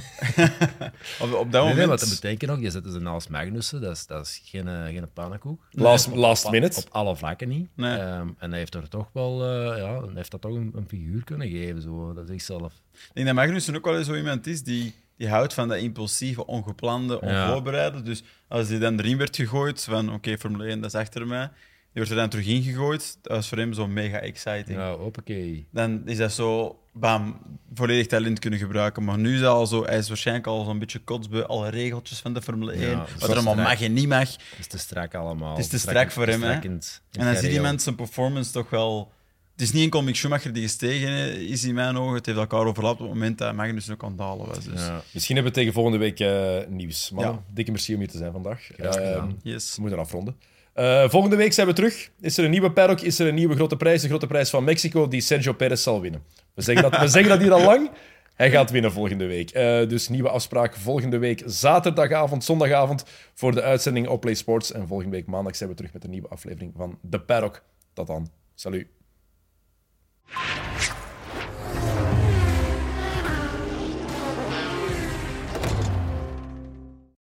Op, op dat Nee, nee, moment... wat dat betekent ook, je zet ze naast Magnussen, dat is, dat is geen, eh, geen pannenkoek. Last, Op- last op- minute. Op alle vlakken niet. Nee. Ehm, en hij heeft er toch wel eh, ja, heeft dat toch een, een figuur kunnen geven. Zo. Dat is ik zelf. Ik denk dat Magnussen ook wel eens zo iemand is die, die houdt van dat impulsieve, ongeplande, Ja. onvoorbereide. Dus als hij dan erin werd gegooid, van oké, Formule 1, dat is achter mij. Die wordt er dan terug ingegooid. Dat was voor hem zo mega exciting. Ja, hoppakee. Dan is dat zo, bam, volledig talent kunnen gebruiken. Maar nu is hij al zo, hij is waarschijnlijk al zo'n beetje kotsbeu, alle regeltjes van de Formule 1. Ja, wat er allemaal strak. mag en niet mag. Het is te strak allemaal. Het is te strak voor hem, hè. strakkend in En dan zie je die gereel. mensen performance toch wel... Het is niet enkel Mick Schumacher die gestegen is in mijn ogen. Het heeft elkaar overlapt op het moment dat Magnussen ook aan het dalen was. Dus. Ja. Misschien hebben we tegen volgende week eh, nieuws. Mannen, Ja. dikke merci om hier te zijn vandaag. Ehm, Yes. we moeten afronden. Eh, volgende week zijn we terug. Is er een nieuwe paddock? Is er een nieuwe grote prijs? De grote prijs van Mexico die Sergio Perez zal winnen. We zeggen dat, we zeggen dat hier al lang. Hij gaat winnen volgende week. Eh, dus nieuwe afspraak volgende week zaterdagavond, zondagavond voor de uitzending op Play Sports. En volgende week maandag zijn we terug met een nieuwe aflevering van The Paddock. Tot dan. Salut.